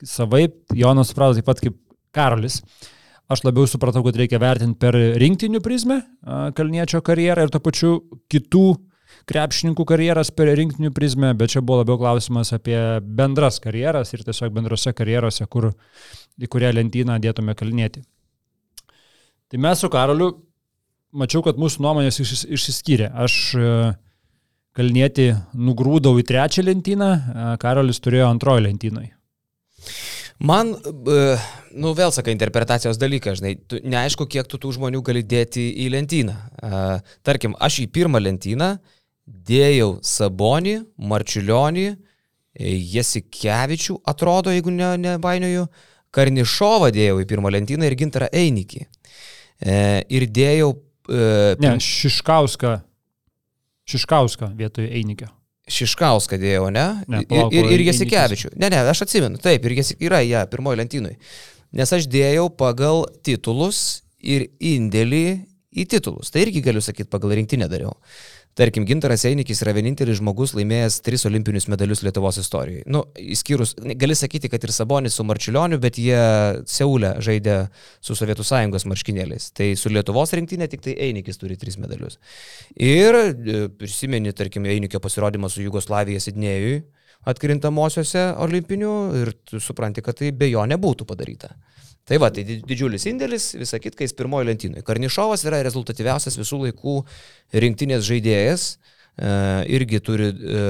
savaip, Jonas suprato taip pat kaip Karolis. Aš labiau supratau, kad reikia vertinti per rinktinių prizmę Kalniečio karjerą ir to pačiu kitų krepšininkų karjeras per rinktinių prizmę, bet čia buvo labiau klausimas apie bendras karjeras ir tiesiog bendrose karjerose, kur, į kurią lentyną dėtume Kalnietį. Tai mes su Karoliu, mačiau, kad mūsų nuomonės išsiskyrė. Aš Kalnietį nugrūdau į trečią lentyną, Karolis turėjo antrojo lentynoje. Man, nu vėl sakai, interpretacijos dalykas, žinai, tu, neaišku, kiek tu tų žmonių gali dėti į lentyną. Tarkim, aš į pirmą lentyną dėjau Sabonį, Marčiulionį, Jasikevičių, atrodo, jeigu ne, nebainioju, Karnišovą dėjau į pirmą lentyną ir Gintarą Einikį. E, ir dėjau... E, ne, Šiškauską Šiškauską vietoj Einikio. Šiškauską dėjau, ne? ne palauk, ir ir, ir Jasikevičių. Ne, ne, aš atsimenu, taip, ir jas, yra ją ja, pirmoji lentynui. Nes aš dėjau pagal titulus ir indėlį į titulus. Tai irgi galiu sakyti, pagal rinktinę dariau. Tarkim, Gintaras Einikis yra vienintelis žmogus laimėjęs tris olimpinius medalius Lietuvos istorijoje. Nu, įskyrus, gali sakyti, kad ir Sabonis su Marčiulioniu, bet jie Seulė žaidė su Sovietų sąjungos marškinėliais. Tai su Lietuvos rinktinė tik tai Einikis turi tris medalius. Ir e, prisimeni, tarkim, Einikio pasirodymą su Jugoslavija Sidnėjui atkrintamosiose olimpinių ir supranti, kad tai be jo nebūtų padaryta. Tai va, tai didžiulis indėlis, visą kitką, kai jis pirmoji lentynai. Karnišovas yra rezultatyviausias visų laikų rinktinės žaidėjas. E, irgi turi e,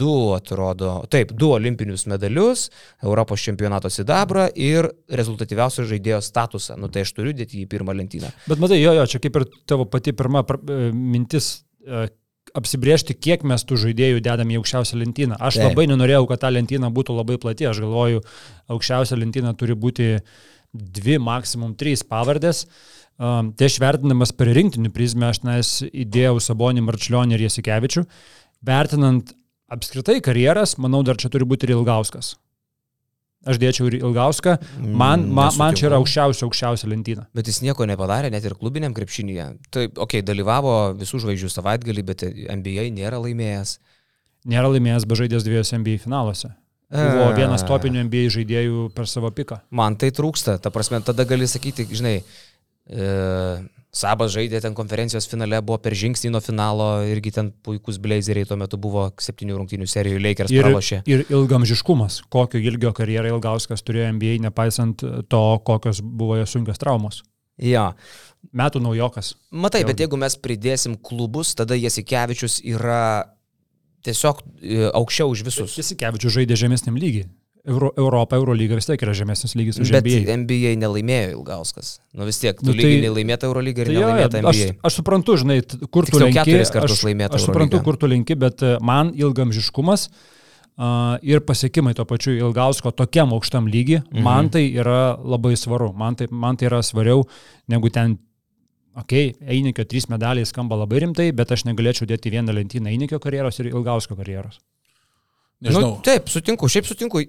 du, atrodo, taip, du olimpinius medalius, Europos čempionato sidabrą ir rezultatyviausio žaidėjo statusą. Nu tai aš turiu dėti į pirmą lentyną. Bet matai, jo, jo, čia kaip ir tavo pati pirma e, mintis apsibriežti, kiek mes tų žaidėjų dedam į aukščiausią lentyną. Aš Taip. labai nenorėjau, kad ta lentyna būtų labai plati. Aš galvoju, aukščiausia lentyna turi būti dvi, maksimum trys pavardės. Um, tai aš vertinamas per rinktinių prizmę, aš nes įdėjau Sabonį, Marčiulionį ir Jasikevičių. Vertinant apskritai karjeras, manau, dar čia turi būti ir Ilgauskas. Aš dėčiau ir Ilgauską, man, mm, man, man čia yra aukščiausia, aukščiausia lentyna. Bet jis nieko nepadarė, net ir klubiniam krepšinėje. Tai, okei, okay, dalyvavo visų žvaigždžių savaitgalį, bet NBA nėra laimėjęs. Nėra laimėjęs, be žaidės dviejose NBA finaluose. Buvo vienas topinių NBA žaidėjų per savo piką. Man tai trūksta, ta prasme, tada gali sakyti, žinai, e, Sabas žaidė ten konferencijos finale, buvo per žingsnį nuo finalo, irgi ten puikus blazeriai tuo metu buvo septynių rungtynių serijų, Lakers ir, pralošė. Ir ilgamžiškumas, kokio ilgio karjerą Ilgauskas turėjo NBA, nepaisant to, kokios buvo jo sunkios traumos. Ja. Metų naujokas. Matai, bet jeigu mes pridėsim klubus, tada Jasikevičius yra tiesiog e, aukščiau už visus. Jasikevičius žaidė žemesniam lygiai. Euro, Europa, Eurolyga vis tiek yra žemesnis lygis už Bet NBA. Bet NBA nelaimėjo Ilgauskas. Nu vis tiek, tu nu, tai, lygiai laimėta Eurolyga ir tai nelaimėta NBA. Aš, aš suprantu, žinai, kur tu linki. Keturis kartus aš. Aš suprantu, kur tu linki, bet e, man ilgamžiškumas uh, ir pasiekimai to pačiu Ilgausko tokiam aukštam lygiai, mhm. man tai yra labai svaru. Man tai, man tai yra svariau negu ten okei, okay, Einikio trys medaliai skamba labai rimtai, bet aš negalėčiau dėti vieną lentyną Einikio karjeros ir Ilgausko karjeros. Nežinau. Nu, taip, sutinku, šiaip sutinku.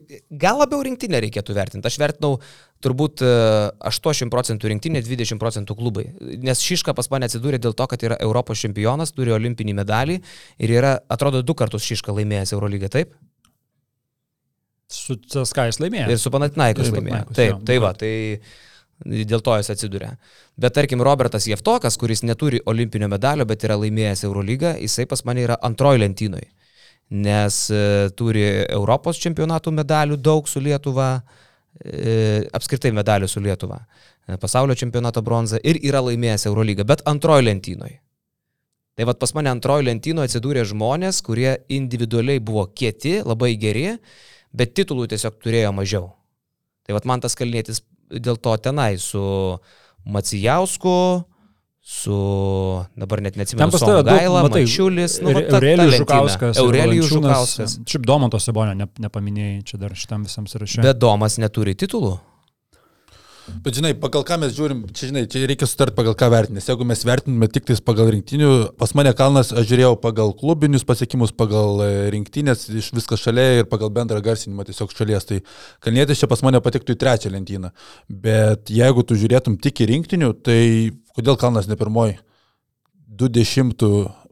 Gal labiau rinktinę reikėtų vertinti. Aš vertinau turbūt 80 e, procentų rinktinė, 20 procentų klubai. Nes Šiška pas mane atsidūrė dėl to, kad yra Europos čempionas, turi olimpinį medalį ir yra, atrodo, du kartus Šiška laimėjęs Eurolygą, taip? Su Caskais laimėjo. Ir su Panatinaikos laimėjo. Taip, tai va, tai dėl to jis atsiduria. Bet tarkim, Robertas Jeftokas, kuris neturi olimpinio medalio, bet yra laimėjęs Eurolygą, jisai pas mane yra antroji lentynoje. Nes e, turi Europos čempionatų medalių daug su Lietuva, e, apskritai medalių su Lietuva, e, pasaulio čempionato bronzą ir yra laimėjęs Eurolygą, bet antroji lentynoje. Tai vad pas mane antroji lentynoje atsidūrė žmonės, kurie individualiai buvo kieti, labai geri, bet titulų tiesiog turėjo mažiau. Tai vad man tas kalnėtis dėl to tenai su Macijausku, su, dabar net neatsimenu, su Gaila, Mačiulis, nu, Eurelijus Žukauskas. Eurelijus Žukauskas. Šiaip Domanto Sebonio nepaminėjai čia dar šitam visam sąraše. Bet Domas neturi titulų. Bet žinai, pagal ką mes žiūrim, čia, žinai, čia reikia sutarti pagal ką vertinti. Nes jeigu mes vertiname tik tais pagal rinktinių, pas mane Kalnas, aš žiūrėjau pagal klubinius pasiekimus, pagal e, rinktinės, iš viskas šalia ir pagal bendrą garsinimą tiesiog šalies. Tai Kalnietis čia pas mane patiktų į trečią lentyną. Bet jeigu tu žiūrėtum tik į rinktinių, tai kodėl Kalnas ne pirmoji? 20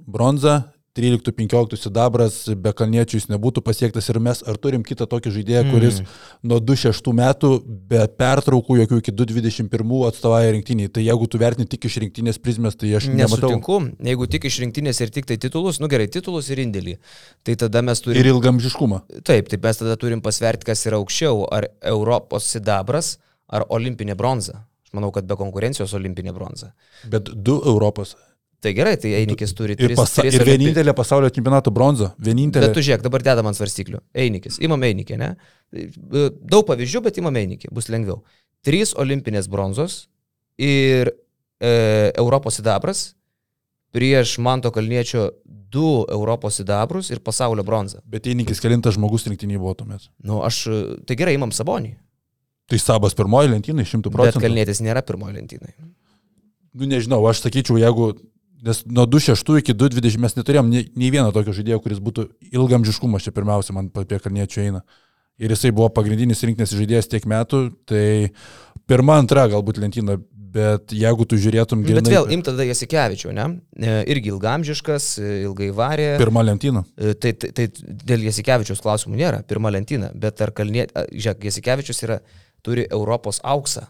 bronza 13-15 sidabras, be kalniečių jis nebūtų pasiektas ir mes ar turim kitą tokį žaidėją, kuris mm. nuo 26 metų be pertraukų jokių iki 221 atstovauja rinktiniai. Tai jeigu tu vertini tik iš rinktinės prizmės, tai aš nematau. Nesutinku, jeigu tik iš rinktinės ir tik tai titulus, nu gerai, titulus ir indėlį, tai tada mes turime... Ir ilgamžiškumą. Taip, tai mes tada turim pasverti, kas yra aukščiau, ar Europos sidabras, ar olimpinė bronza. Aš manau, kad be konkurencijos olimpinė bronza. Bet du Europos. Tai gerai, tai Einikis turi Ir, tris, pasa, tris ir vienintelė pasaulio čempionato bronza. Vienintelė. Bet tu žiūrėk, dabar dedam ant svarstyklių. Einikis, imam Einikį, ne? Daug pavyzdžių, bet imam Einikį, bus lengviau. Trys olimpinės bronzos ir e, Europos sidabras prieš Manto Kalniečio du Europos sidabrus ir pasaulio bronzą. Bet įnikis kelintas žmogus rinktinį buvo tuomet. Nu, aš, tai gerai, imam Sabonį, Tai sabas pirmoji lentynai, šimtų bet procentų. Kalnietis nėra pirmoji lentynai. Nu, nežinau, aš sakyčiau, jeigu, nes nuo 26 iki 220 mes neturėjom nei, nei vieno tokio žaidėjo, kuris būtų ilgamžiškumas čia pirmiausia, man apie Kalniečių eina. Ir jisai buvo pagrindinis rinktinės žaidėjas tiek metų, tai pirma, antra galbūt lentyna, bet jeigu tu žiūrėtum Bet grinai- vėl, im tada Jasikevičių, ne? E, Irgi ilgamžiškas, e, ilgai varė. Pirma lentyna. E, Tai, tai, tai dėl Jasikevičius klausimų nėra, pirma lentyna, bet ar a, žiūrėk, Jasikevičius yra, turi Europos auksą.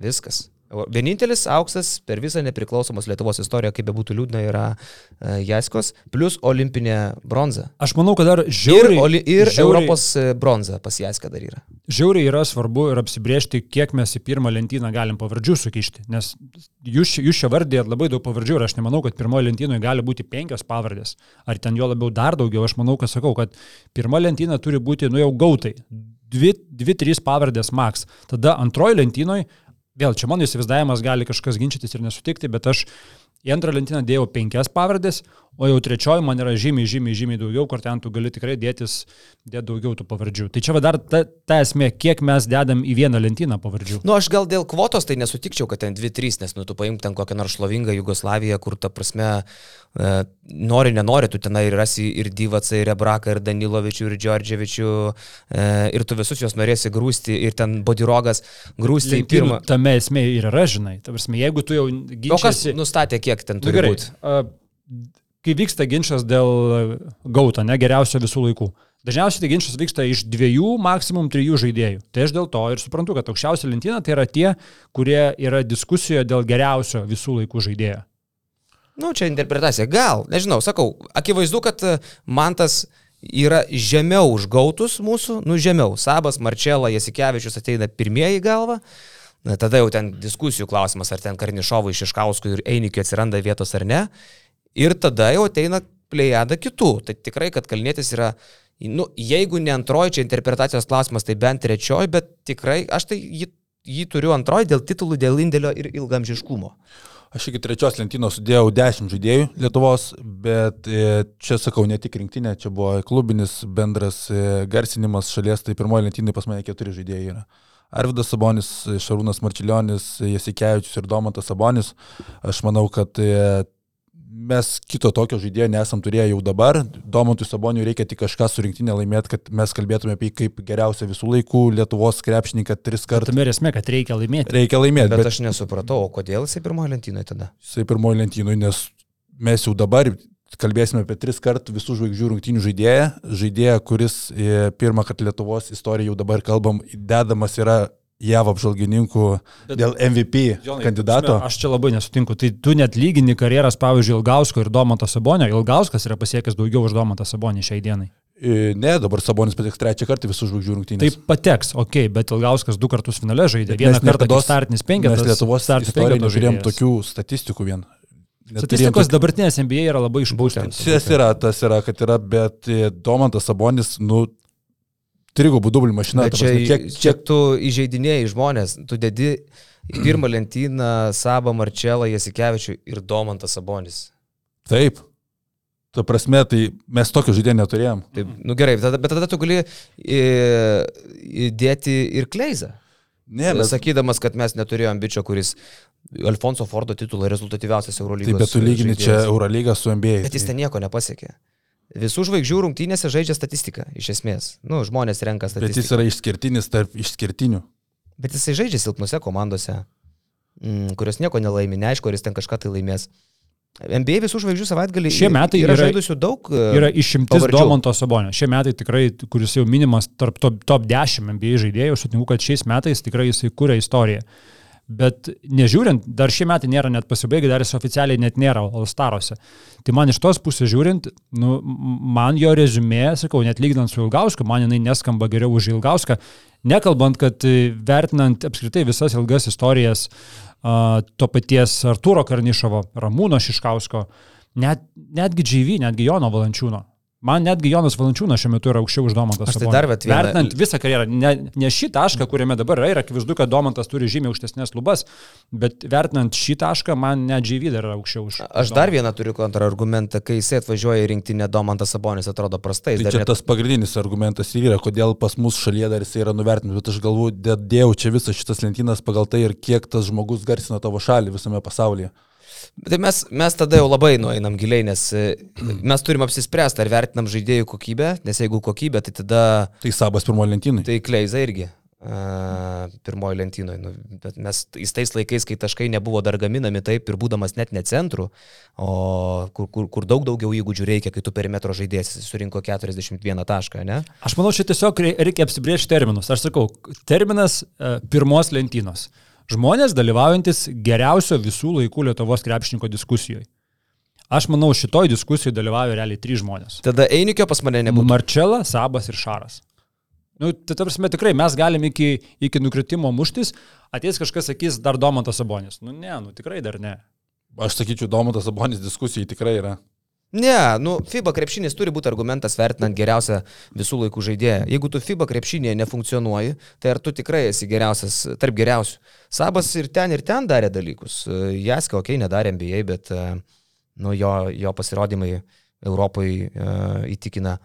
Viskas. Vienintelis auksas per visą nepriklausomos Lietuvos istoriją, kaip bebūtų liūdna, yra e, Jaskos, plus olimpinė bronza. Aš manau, kad dar Ir, žiauriai, oli, ir žiauriai, Europos e, bronza pas Jaską dar yra. žiauriai yra svarbu ir apsibriežti, kiek mes į pirmą lentyną galim pavardžių sukišti. Nes jūs, jūs čia vardėjat labai daug pavardžių ir aš nemanau, kad pirmoje lentynoje gali būti penkios pavardės. Ar ten jo labiau dar daugiau. Aš manau, kad sakau, kad pirma lentyna turi būti, nu jau gautai. Dvi, dvi trys pavardės maks. Tada antroji lentynoje, vėl čia mano įsivaizdavimas gali kažkas ginčytis ir nesutikti, bet aš į antrą lentyną dėjau penkias pavardės, o jau trečioji man yra žymiai, žymiai, žymiai daugiau, kur ten tu gali tikrai dėtis, dėti daugiau tų pavardžių. Tai čia va dar ta, ta esmė, kiek mes dedam į vieną lentyną pavardžių. Nu, aš gal dėl kvotos tai nesutikčiau, kad ten 2-3, nes, nu, tu paimk ten kokią nors šlovingą Jugoslaviją, kur, ta prasme, e, nori, nenori, tu tenai rasi ir Dyvacą, ir Rebraką, ir Danilovičių, ir Džordževičių, e, ir tu visus juos norėsi grūsti, ir ten Bodirogas grūsti į pirmą. Lentynų Tame esmė ir yra, žinai. Ta prasme, jeigu tu jau O kas nustatė, kiek ten Nu, turi gerai, būti? Kai vyksta ginčas dėl gauto, ne geriausio visų laikų. Dažniausiai tai ginčas vyksta iš dviejų, maksimum trijų žaidėjų. Tai aš dėl to ir suprantu, kad aukščiausia lentyna tai yra tie, kurie yra diskusijoje dėl geriausio visų laikų žaidėjo. Nu, čia interpretacija. Gal, nežinau, sakau, akivaizdu, kad e, Mantas yra žemiau už gautus mūsų, nu žemiau. Sabas, Marčela, Jasikevičius ateina pirmieji į galvą. Na, tada jau ten diskusijų klausimas, ar ten Karnišovui, Šiškauskui ir Einikiui atsiranda vietos ar ne. Ir tada jau ateina plejada kitų. Tai tikrai, kad Kalnėtis yra, nu, jeigu ne antroji, čia interpretacijos klausimas, tai bent trečioji, bet tikrai aš tai jį, jį turiu antroji dėl titulų, dėl indėlio ir ilgamžiškumo. Aš iki trečios lentynos sudėjau 10 žaidėjų Lietuvos, bet e, čia sakau ne tik rinktinė, čia buvo klubinis bendras e, garsinimas šalies, tai pirmoji lentynai pas mane keturi žaidėjai yra. Arvidas Sabonis, Šarūnas Marčiulionis, Jasikevičius ir Domantas Sabonis. Aš manau, kad e, mes kito tokio žaidėjo nesam turėję jau dabar. Domantui Saboniui reikia tik kažką su rinktinė laimėti, kad mes kalbėtume apie jį kaip geriausią visų laikų Lietuvos krepšininką tris kartus. Tame ir esmė, kad reikia laimėti. Reikia laimėti, Bet, bet, aš nesupratau, o kodėl jisai pirmoji lentynoje tada? jisai pirmoji lentynui, nes mes jau dabar kalbėsime apie tris kartų visų žvaigždžių rungtynių žaidėją. Žaidėją, kuris e, pirmą kartą Lietuvos istoriją jau dabar kalbam, dedamas yra JAV apžvalgininkų Bet- dėl MVP Jonai, kandidato. prasme, Aš čia labai nesutinku. Tai tu net lygini karjeras, pavyzdžiui, Ilgausko ir Domanto Sabonio. Ilgauskas yra pasiekęs daugiau už Domantą Sabonį šiai dienai. E, Ne, dabar Sabonis pateks trečią kartą visų žvaigždžių rungtynės. Tai pateks, ok, bet Ilgauskas du kartus finale žaidė. Vieną kartą niekados- startinis penketas. Mes Lietuvos istorijoje nežiūrėjom tokių statistikų vien. Statistikos tokių- dabartinės NBA yra labai išbūtent. Tas yra, tas yra, kad yra, bet e, Domantas Sabonis, nu, trigubų dublių mašina. Bet čia, prasme, kiek, kiek tu įžeidinėjai žmonės, tu dedi į pirmą lentyną Sabą Marčelą, Jasikevičių ir Domantą Sabonis. Taip. Ta prasme, tai mes tokio žaidėjo neturėjom. Taip, nu gerai, tada, bet tada tu gali į, įdėti ir Kleizą. Ne, bet, Sakydamas, kad mes neturėjom bičio, kuris Alfonso Fordo titulą rezultatyviausias Eurolygos. taip, bet tu lygini čia. Eurolygą su NBA. Bet jis ten nieko nepasiekė. Visų žvaigždžių rungtynėse žaidžia statistiką, iš esmės. Nu, žmonės renka Bet jis statistiką. yra išskirtinis tarp išskirtinių. Bet jisai žaidžia silpnose komandose, mm, kurios nieko nelaimi, neaišku, ar jis ten kažką tai laimės. NBA visų žvaigždžių savaitgalį Šie metai yra, yra- žaidusių daug. e, Yra išimtis pavardžių. Domanto Sabonio. Šie metai tikrai, kuris jau minimas tarp top, top 10 NBA žaidėjų, aš sutinku, kad šiais metais tikrai jisai kūrė istoriją. Bet nežiūrint, dar šie metai nėra net pasibaigę, dar jis oficialiai net nėra Alstaruose. Tai man iš tos pusės žiūrint, nu, man jo rezumė, sakau, net lyginant su Ilgausku, man jinai neskamba geriau už Ilgauską. Nekalbant, kad e, vertinant apskritai visas ilgas istorijas a, to paties Arturo Karnišovo, Ramūno Šiškausko, net, netgi GV, netgi Jono Valančiūno. Man netgi Jonas Valančiūnas šiuo metu yra aukščiau už Domantą. Aš tai dar vat vieną- Vertinant visą karjerą, ne, ne šį tašką, kuriame dabar yra, ir akivaizdu, kad Domantas turi žymiai aukštesnės lubas, bet vertinant šį tašką, man net GV dar yra aukščiau už. Aš dar vieną turiu kontrargumentą, kai jisai atvažiuoja į rinktinę, Domantas Sabonis atrodo prastai. jis Tai čia net- tas pagrindinis argumentas ir yra, kodėl pas mus šalyje dar jis yra nuvertinamas, bet aš galvoju, dėjau čia visas šitas lentynas pagal tai ir kiek tas žmogus garsina tavo šalį visame pasaulyje. Tai mes, mes tada jau labai nueinam giliai, nes e, mes turim apsispręsti, ar vertinam žaidėjų kokybę, nes jeigu kokybė, tai tada Tai sabas pirmoji lentynai. tai Kleiza irgi. Uh, pirmoji lentynoje. Nu, bet mes į tais laikais, kai taškai nebuvo dar gaminami taip ir būdamas net ne centrų, o kur, kur, kur daug daugiau įgūdžių reikia, kai tu perimetro žaidėjas surinko 41 tašką, ne? Aš manau, čia tiesiog rei- reikia apsibriežti terminus. Aš sakau, terminas e, pirmos lentynos. Žmonės dalyvaujantis geriausio visų laikų Lietuvos krepšininko diskusijoje. Aš manau, šitoj diskusijoje dalyvauja realiai trys žmonės. Tada Einikio pas mane nebūtų. Marčela, Sabas ir Šaras. Nu, tai ta prasme, tikrai mes galim iki, iki nukritimo muštis, ateis kažkas sakys dar Domantas Sabonis. Nu ne, nu tikrai dar ne. Aš sakyčiau, Domantas Sabonis diskusijai tikrai yra. Ne, nu, FIBA krepšinis turi būti argumentas vertinant geriausią visų laikų žaidėją. Jeigu tu FIBA krepšinėje nefunkcionuoji, tai ar tu tikrai esi geriausias tarp geriausių? Sabas ir ten, ir ten darė dalykus. Jaska, okei, okay, nedarė NBA, bet e, nu, jo, jo pasirodymai Europoje uh, įtikina.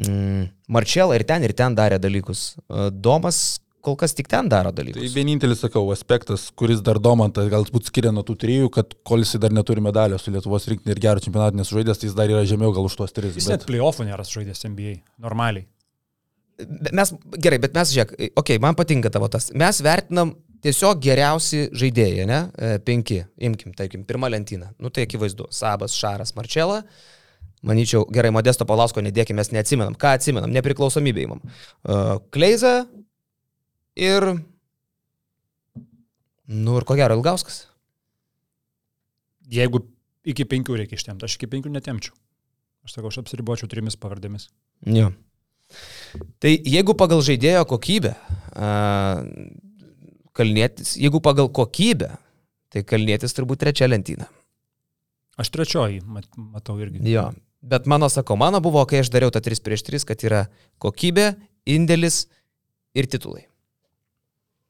Mm, Marčela ir ten, ir ten darė dalykus. Uh, Domas kol kas tik ten daro Tai dalykus. vienintelis, sakau, aspektas, kuris dar Domantas galbūt skiria nuo tų trijų, kad kol jis dar neturi medalio su Lietuvos rinktinė ir gero čempionatą nesužaidęs, tai jis dar yra žemiau gal už tuos tris. Jis Bet... net playoffų nėra žaidęs NBA. Normaliai. Mes, gerai, bet mes, žiūrėk, okei, okay, man patinka tavo tas. Mes vertinam tiesiog geriausi žaidėjai, ne? E, Penki, imkim, tarkim, pirmą lentyną. Nu tai akivaizdu. Sabas, Šaras, Marčela. Manyčiau, gerai, Modesto Palausko nedėkime, mes neatsimenam. Ką atsimenam? Nepriklausomybė įmam. Uh, Kleiza ir... Nu ir ko gero, Ilgauskas. Jeigu iki penkių reikia ištemti, aš iki penkių netemčiau. Aš sakau, aš apsiribočiau trimis pavardėmis. Jo. Tai jeigu pagal žaidėjo kokybę, kalnėtis, jeigu pagal kokybę, tai kalnėtis turbūt trečia lentyna. Aš trečioji, mat, matau irgi. Jo. Bet mano, sakau, mano buvo, kai aš dariau tą 3 prieš 3, kad yra kokybė, indėlis ir titulai.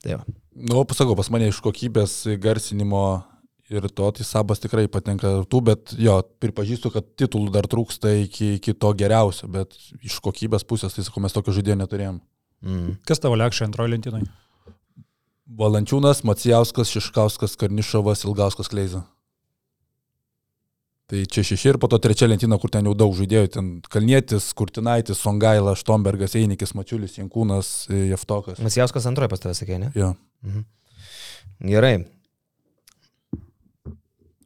Tai va. Nu, pasakau, pas mane iš kokybės garsinimo ir to, tai sabas tikrai patenka tų, bet jo, pripažįstu, kad titulų dar trūksta iki, iki to geriausio, bet iš kokybės pusės, tai sakau, mes tokio žaidėjo neturėjom. Mm. Kas tavo lekšė antroji lentynai? Valančiūnas, Macijauskas, Šiškauskas, Karnišovas, Ilgauskas, Kleiza. Tai čia šeši ir po to trečia lentyna, kur ten jau daug žaidėjų, ten Kalnietis, Kurtinaitis, Songaila, Štombergas, Einikis, Mačiulis, Jankūnas, Jeftokas. Masijauskas antroji pas tavę sakė, ne? Jo. Mhm. Gerai.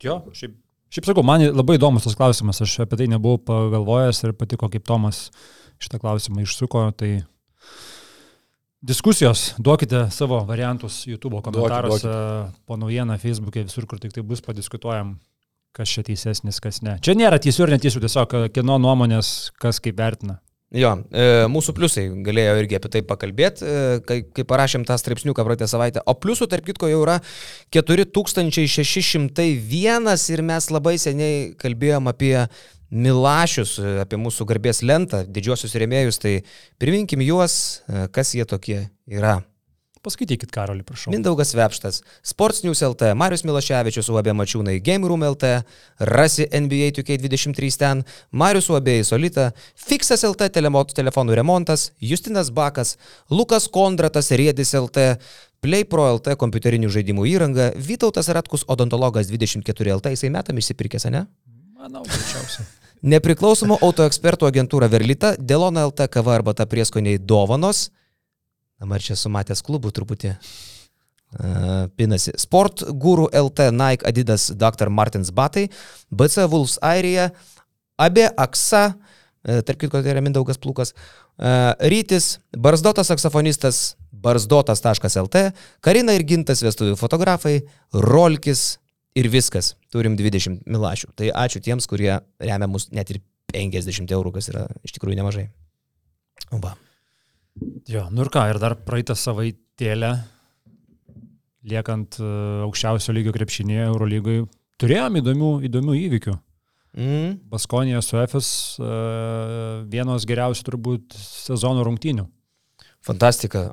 Jo, šiaip, šiaip sakau, man labai įdomus tas klausimas, aš apie tai nebuvau pagalvojęs ir patiko, kaip Tomas šitą klausimą išsuko, tai diskusijos, duokite savo variantus YouTube komentaruose, duokit. po naujieną Facebook'e, visur, kur tik tai bus, padiskutuojam, kas čia teisesnis, kas ne. Čia nėra teisų ir neteisų, tiesiog kieno nuomonės, kas kaip vertina. Jo, e, mūsų pliusai galėjo irgi apie tai pakalbėti, e, kai, kai parašėm tą straipsniuką praeitą savaitę. O pliusų, tarp kitko, jau yra 4601 ir mes labai seniai kalbėjom apie Milašius, e, apie mūsų garbės lentą, didžiosius rėmėjus, tai priminkim juos, e, kas jie tokie yra. Paskaitykit, Karolį, prašau. Mindaugas Vepštas, Sports News LT, Marius Milaševičius, UAB Mačiūnai, Game Room LT, Rasi NBA 2K23 ten, Marius UAB Solita, Fixas LT telemoto telefonų remontas, Justinas Bakas, Lukas Kondratas Riedis LT, Play Pro LT kompiuterinių žaidimų įranga, Vytautas Ratkus odontologas 24 LT, jisai metam išsipirkęs, ne? Manau, greičiausiai. Nepriklausomų autoekspertų agentūra Verlita, Delona LT kava arba ta prieskoniai dovanos. Na, ar čia sumatęs klubų truputį Uh, pinasi. Sport Guru LT Nike Adidas Dr. Martins Batai, BC Wolves Airija, Abė Aksa, uh, tarp kitko tai yra Mindaugas Plukas, uh, Rytis, Barzdotas saksofonistas, barzdotas.lt, Karina ir Gintas vestuvių fotografai, Rolkis ir viskas. Turim 20 milašių. Tai ačiū tiems, kurie remia mus net ir 50 eurų, kas yra iš tikrųjų nemažai. Va. Jo, nu ir ką, ir dar praeitą savaitėlę, liekant e, aukščiausio lygio krepšinėje Eurolygoje, turėjom įdomių, įdomių įvykių. Mm. Baskonija su EFS uh, vienos geriausių turbūt sezono rungtynių. Fantastika.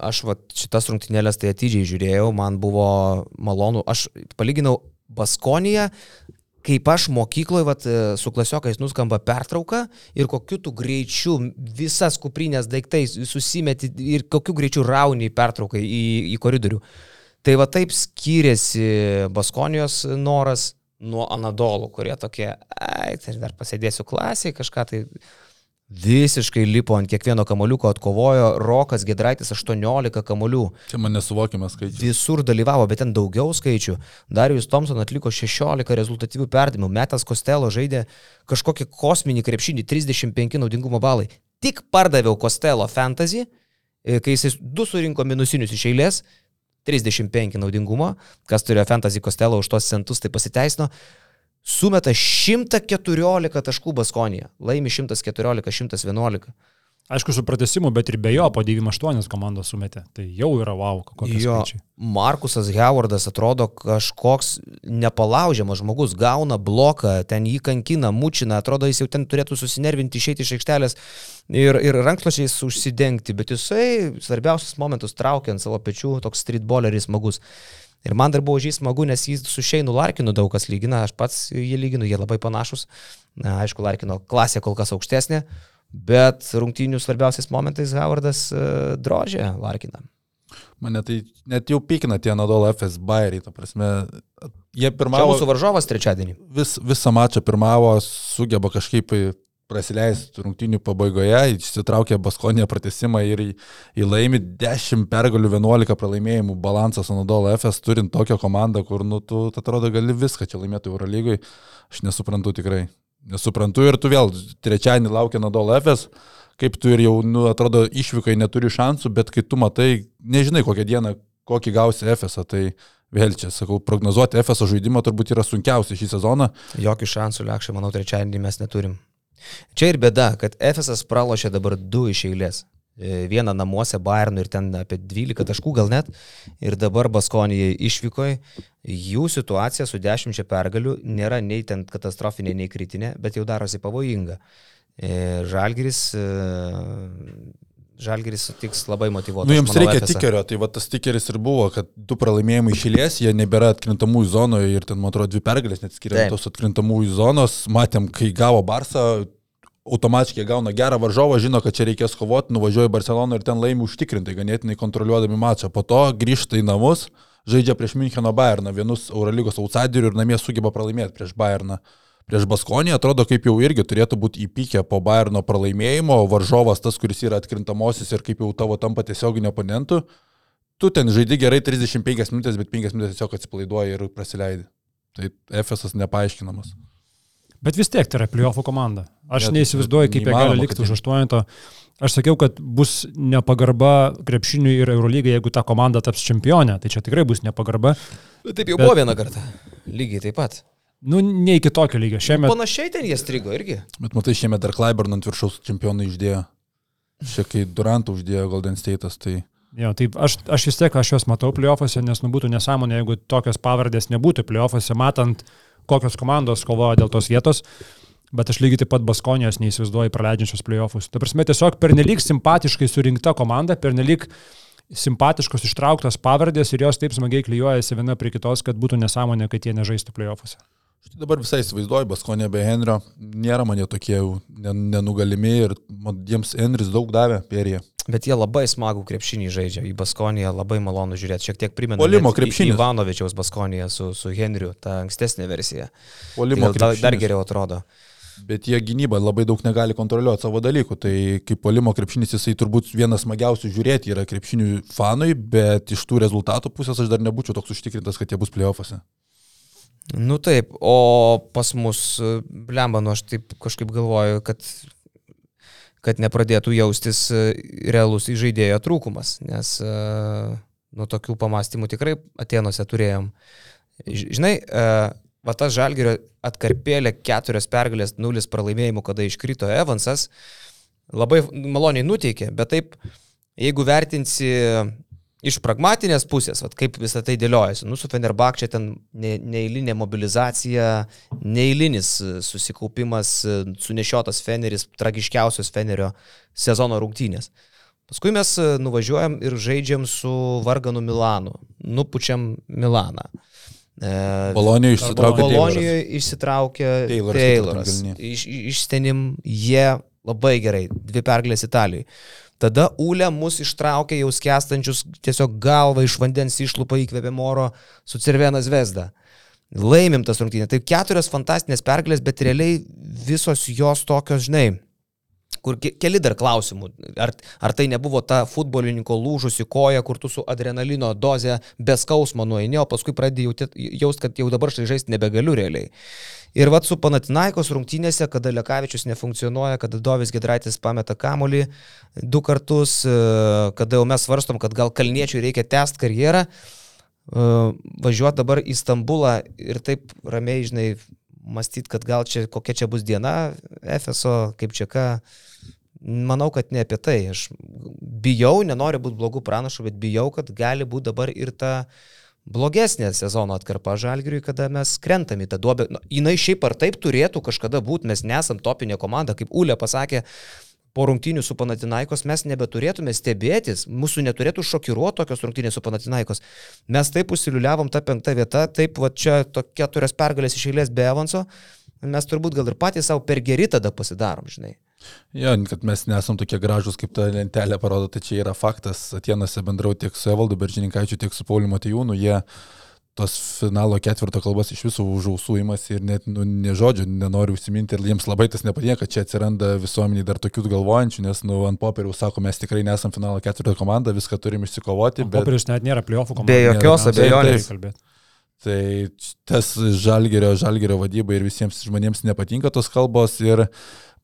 Aš va, šitas rungtynėlės tai atidžiai žiūrėjau, man buvo malonu. Aš palyginau Baskoniją, kaip aš mokykloje vat, su klasiokais nuskamba pertrauka ir kokiu tu greičiu visas kuprinės daiktai susimeti ir kokiu greičiu rauni pertraukai į, į koridorių. Tai va taip skiriasi Baskonijos noras nuo Anadolų, kurie tokie, ai, tai dar pasėdėsiu klasiai, kažką tai visiškai lipo ant kiekvieno kamoliuko, atkovojo Rokas Gedraitis 18 kamolių. Čia man nesuvokiamas skaičius. Visur dalyvavo, bet ten daugiau skaičių. Darius Thompson atliko 16 rezultatyvių perdimų, Metas Kostelo žaidė kažkokį kosminį krepšinį, 35 naudingumo balai. Tik pardaviau Kostelo fantasy, e, kai jis du surinko minusinius iš eilės, 35 naudingumo, kas turėjo fantasy Kostelo už tos centus, tai pasiteisino sumeta 114 taškų Baskonija, laimi 114-111. Aišku, su pratesimu, bet ir be jo po 98 komandos sumetė. Tai jau yra wow, kokie skaičiai. Markusas Howardas atrodo kažkoks nepalaužiamas žmogus, gauna bloką, ten jį kankina, mučina, atrodo jis jau ten turėtų susinervinti, išeiti iš aikštelės ir, ir rankšluočiais užsidengti, bet jisai svarbiausius momentus traukia ant savo pečių, toks streetballeris smagus. Ir man dar buvo žys smagu, nes jį su Šeinu Larkinu daug kas lygina, aš pats jį lyginu, jie labai panašus. Na, aišku, Larkino klasė kol kas aukštesnė, bet rungtynių svarbiausiais momentais Howardas uh, drožė Larkiną. Mane tai net jau pykina tie Nadolo FS Bayeriai, ta prasme, jie Čia pirmavo, mūsų varžovas trečiadienį. vis, visą mačą pirmavo, sugeba kažkaip prasileisti rungtynių pabaigoje, išsitraukė Baskonė pratesimą ir į, į laimi 10 pergalių 11 pralaimėjimų balansas Anadolo FS, turint tokią komandą, kur, nu, tu atrodo, gali viską čia laimėti Eurolygoj, aš nesuprantu tikrai. Nesuprantu ir tu vėl trečiadienį laukia Anadolo FS, kaip tu ir jau, nu, atrodo, išvykai neturi šansų, bet kai tu matai, nežinai kokią dieną, kokį gausi FS, tai vėl čia, sakau, prognozuoti FS žaidimą turbūt yra sunkiausia šį sezoną. Jokių šansų, lekšai, manau, trečiadienį mes neturim. Čia ir bėda, kad FSS pralošė dabar du iš eilės. E, Vieną namuose Bayernui ir ten apie 12 taškų gal net. Ir dabar Baskonijai išvykoje. Jų situacija su 10 pergalių nėra nei ten katastrofinė, nei kritinė, bet jau darosi pavojinga. E, Žalgiris, e, Žalgiris sutiks labai motivuotas. Nu, jiems manau, reikia tikerio, tai va tas tikeris ir buvo, kad du pralaimėjimai išėlės, jie nebėra atkrintamųjų zonoje ir ten, man atrodo, dvi pergalės net skiria tos atkrintamųjų zonos. Matėm, kai gavo Barsą, automatiškai gauna gerą varžovą, žino, kad čia reikės kovoti, nuvažiuoja į Barceloną ir ten laimi užtikrintai, ganėtinai kontroliuodami mačą. Po to grįžta į namus, žaidžia prieš Müncheno Bayerną, vienus Eurolygos outsiderių ir namie sugeba pralaimėti prieš Bayerną. Prieš Baskonį atrodo, kaip jau irgi turėtų būti įpykę po Bayerno pralaimėjimo, varžovas tas, kuris yra atkrintamosis ir kaip jau tavo tampa tiesioginiu oponentu, tu ten žaidži gerai 35 minutės, bet 5 minutės tiesiog atsipalaiduoji ir praleidi. Tai FSS nepaaiškinamas. Bet vis tiek tai yra playoffų komanda. Aš Net- neįsivaizduoju, kaip jie gali likti už aštuonito. Aš sakiau, kad bus nepagarba krepšiniui ir Eurolygai, jeigu ta komanda taps čempionė. Tai čia tikrai bus nepagarba. Taip jau Bet- buvo vieną kartą. Lygiai taip pat. Nu, ne iki tokio lygio. Šiemet Panašiai ten jie strigo irgi. Bet matai, šiemet dar Klaiburn ant viršaus čempionai išdėjo. Čia kai Durantą uždėjo Golden State'as, tai Jo, taip, aš, aš vis tiek, aš juos matau playoffuose, nes nu būtų nesąmonė, jeigu tokios pavardės nebūtų playoffuose, matant, kokios komandos kovoja dėl tos vietos. Bet aš lygiai taip pat Baskonijos neįsivaizduoju praleidžiančios playoffus. Tai prasme, tiesiog pernelyg simpatiškai surinkta komanda, pernelyg simpatiškos ištrauktos pavardės ir jos taip smagiai klyjuojasi viena prie kitos, kad būtų nesąmonė, kad jie nežaistų playoffuose. Aš tai dabar visai įsivaizduoju, Baskonė be Henrio, nėra man jie tokie nenugalimi ir jiems Henris daug davė perėje. Bet jie labai smagų krepšinį žaidžia. Į Baskoniją labai malonu žiūrėti. Šiek tiek primena I- krepšinis. Ivanovičiaus Baskoniją su, su Henriu, ta ankstesnė versija. Polimo Tai dar, dar geriau atrodo. Bet jie gynyba labai daug negali kontroliuoti savo dalykų. Tai kaip polimo krepšinis jisai turbūt vienas smagiausių žiūrėti yra krepšinių fanui, bet iš tų rezultatų pusės aš dar nebūčiau toks užtikrintas, kad jie bus playoffuose. Nu taip, o pas mus, blemba, nu aš taip kažkaip galvoju, kad, kad nepradėtų jaustis e, realus įžaidėjo trūkumas, nes e, nu tokių pamastymų tikrai Atenuose turėjom. Žinai, e, va tas žalgerio atkarpėlė keturios pergalės, nulis pralaimėjimų, kada iškrito Evansas, labai maloniai nuteikė, bet taip, jeigu vertinsi iš pragmatinės pusės, vat, kaip visą tai dėliojasi, nu su Fenerbakčia ten ne, neįlinė mobilizacija, neįlinis e, susikaupimas, e, sunešiotas Feneris, tragiškiausios Fenerio sezono rungtynės. Paskui mes e, nuvažiuojam ir žaidžiam su Varganu Milanu, nupučiam Milaną. Bolonijoje išsitraukė. Bolonijoje išsitraukė Tayloras Tayloras. Iš, išstenim jie labai gerai, dvi pergalės Italijoje. Tada Ūlė mus ištraukė jau skęstančius, tiesiog galvą iš vandens išlupa įkvėpė oro su Cervena Zvezda. Laimim tas rungtynės. Tai keturios fantastinės pergalės, bet realiai visos jos tokios, žinai, kur ke- keli dar klausimų. Ar, ar tai nebuvo ta futbolininko lūžusi koja, kur tu su adrenalino doze be skausmo nueini, o paskui pradėjai jausti, kad jau dabar štai žaisti nebegaliu realiai. Ir vad su Panatinaikos rungtynėse, kada Lekavičius nefunkcionuoja, kada Dovis Gedraitis pameta kamolį du kartus, e, kada jau mes svarstom, kad gal Kalniečiui reikia tęsti karjerą, važiuoti dabar į Stambulą ir taip ramiai, žinai, mąstyti, kad gal čia kokia čia bus diena, FSO, kaip čia ką. Manau, kad ne apie tai. Aš bijau, nenoriu būti blogų pranašų, bet bijau, kad gali būti dabar ir ta blogesnė sezono atkarpa žalgiriui, kada mes krentam į tą duobę. Nu, jinai šiaip ar taip turėtų kažkada būti, mes nesam topinė komanda, kaip Ulė pasakė, po rungtynių su Panatinaikos mes nebeturėtume stebėtis, mūsų neturėtų šokiruoti tokios rungtynės su Panatinaikos. Mes taip užsiliuliavom tą penktą vietą, taip va čia keturias pergalės iš eilės be Evanso, mes turbūt gal ir patys savo per geri tada pasidarom, žinai. Jo, kad mes nesam tokie gražus, kaip ta lentelė parodo, tai čia yra faktas. Atenuose bendrau tiek su Evaldu Beržininkaičiu, tiek su Pauliu Matijūnu. Jie tos finalo ketvirto kalbas iš visų užausų imasi ir net nu, ne žodžių nenori užsiminti ir jiems labai tas nepatinka, kad čia atsiranda visuomeniai dar tokių galvojančių, nes nu, ant popierių sako, mes tikrai nesam finalo ketvirto komanda, viską turim išsikovoti. Bet popierius net nėra pliofų komanda. Be jokios abejonės. Tai tas žalgerio, žalgerio vadyba ir visiems žmonėms nepatinka tos kalbos ir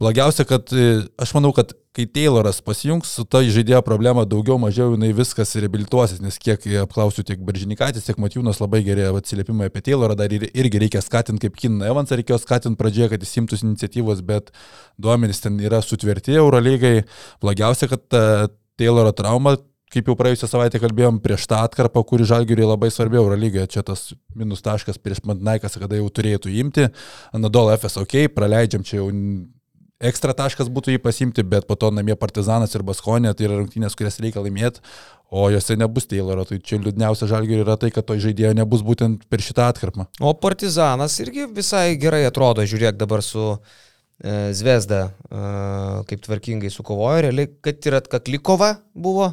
blogiausia, kad e, aš manau, kad kai Tayloras pasijungs su ta žaidėjo problema, daugiau mažiau jinai viskas reabilituosis, nes kiek apklausiu tiek Beržininkaitis, tiek Matijūnas labai geri atsiliepimai apie Taylorą, dar ir, irgi reikia skatinti kaip Kiną Evansą, reikėjo skatinti pradžioje, kad jis imtųsi iniciatyvos, bet duomenys ten yra sutvirti Eurolygai. Blogiausia, kad ta Tayloro trauma kaip jau praėjusią savaitę kalbėjom, prieš tą atkarpą, kuri žalgiui labai svarbi Eurolygoje, čia tas minus taškas prieš Madnaikas, kada jau turėtų imti, Anadol FS ok, praleidžiam čia jau ekstra taškas būtų jį pasimti, bet po to namie Partizanas ir Baskonė, tai yra rungtynės, kurias reikia laimėti, o jose nebus Tayloro, tai čia liūdniausia žalgiui yra tai, kad to žaidėjo nebus būtent per šitą atkarpą. O Partizanas irgi visai gerai atrodo, žiūrėk dabar su e, Zvezda, e, kaip tvarkingai sukovojo, realiai, kad ir atkakli kova buvo,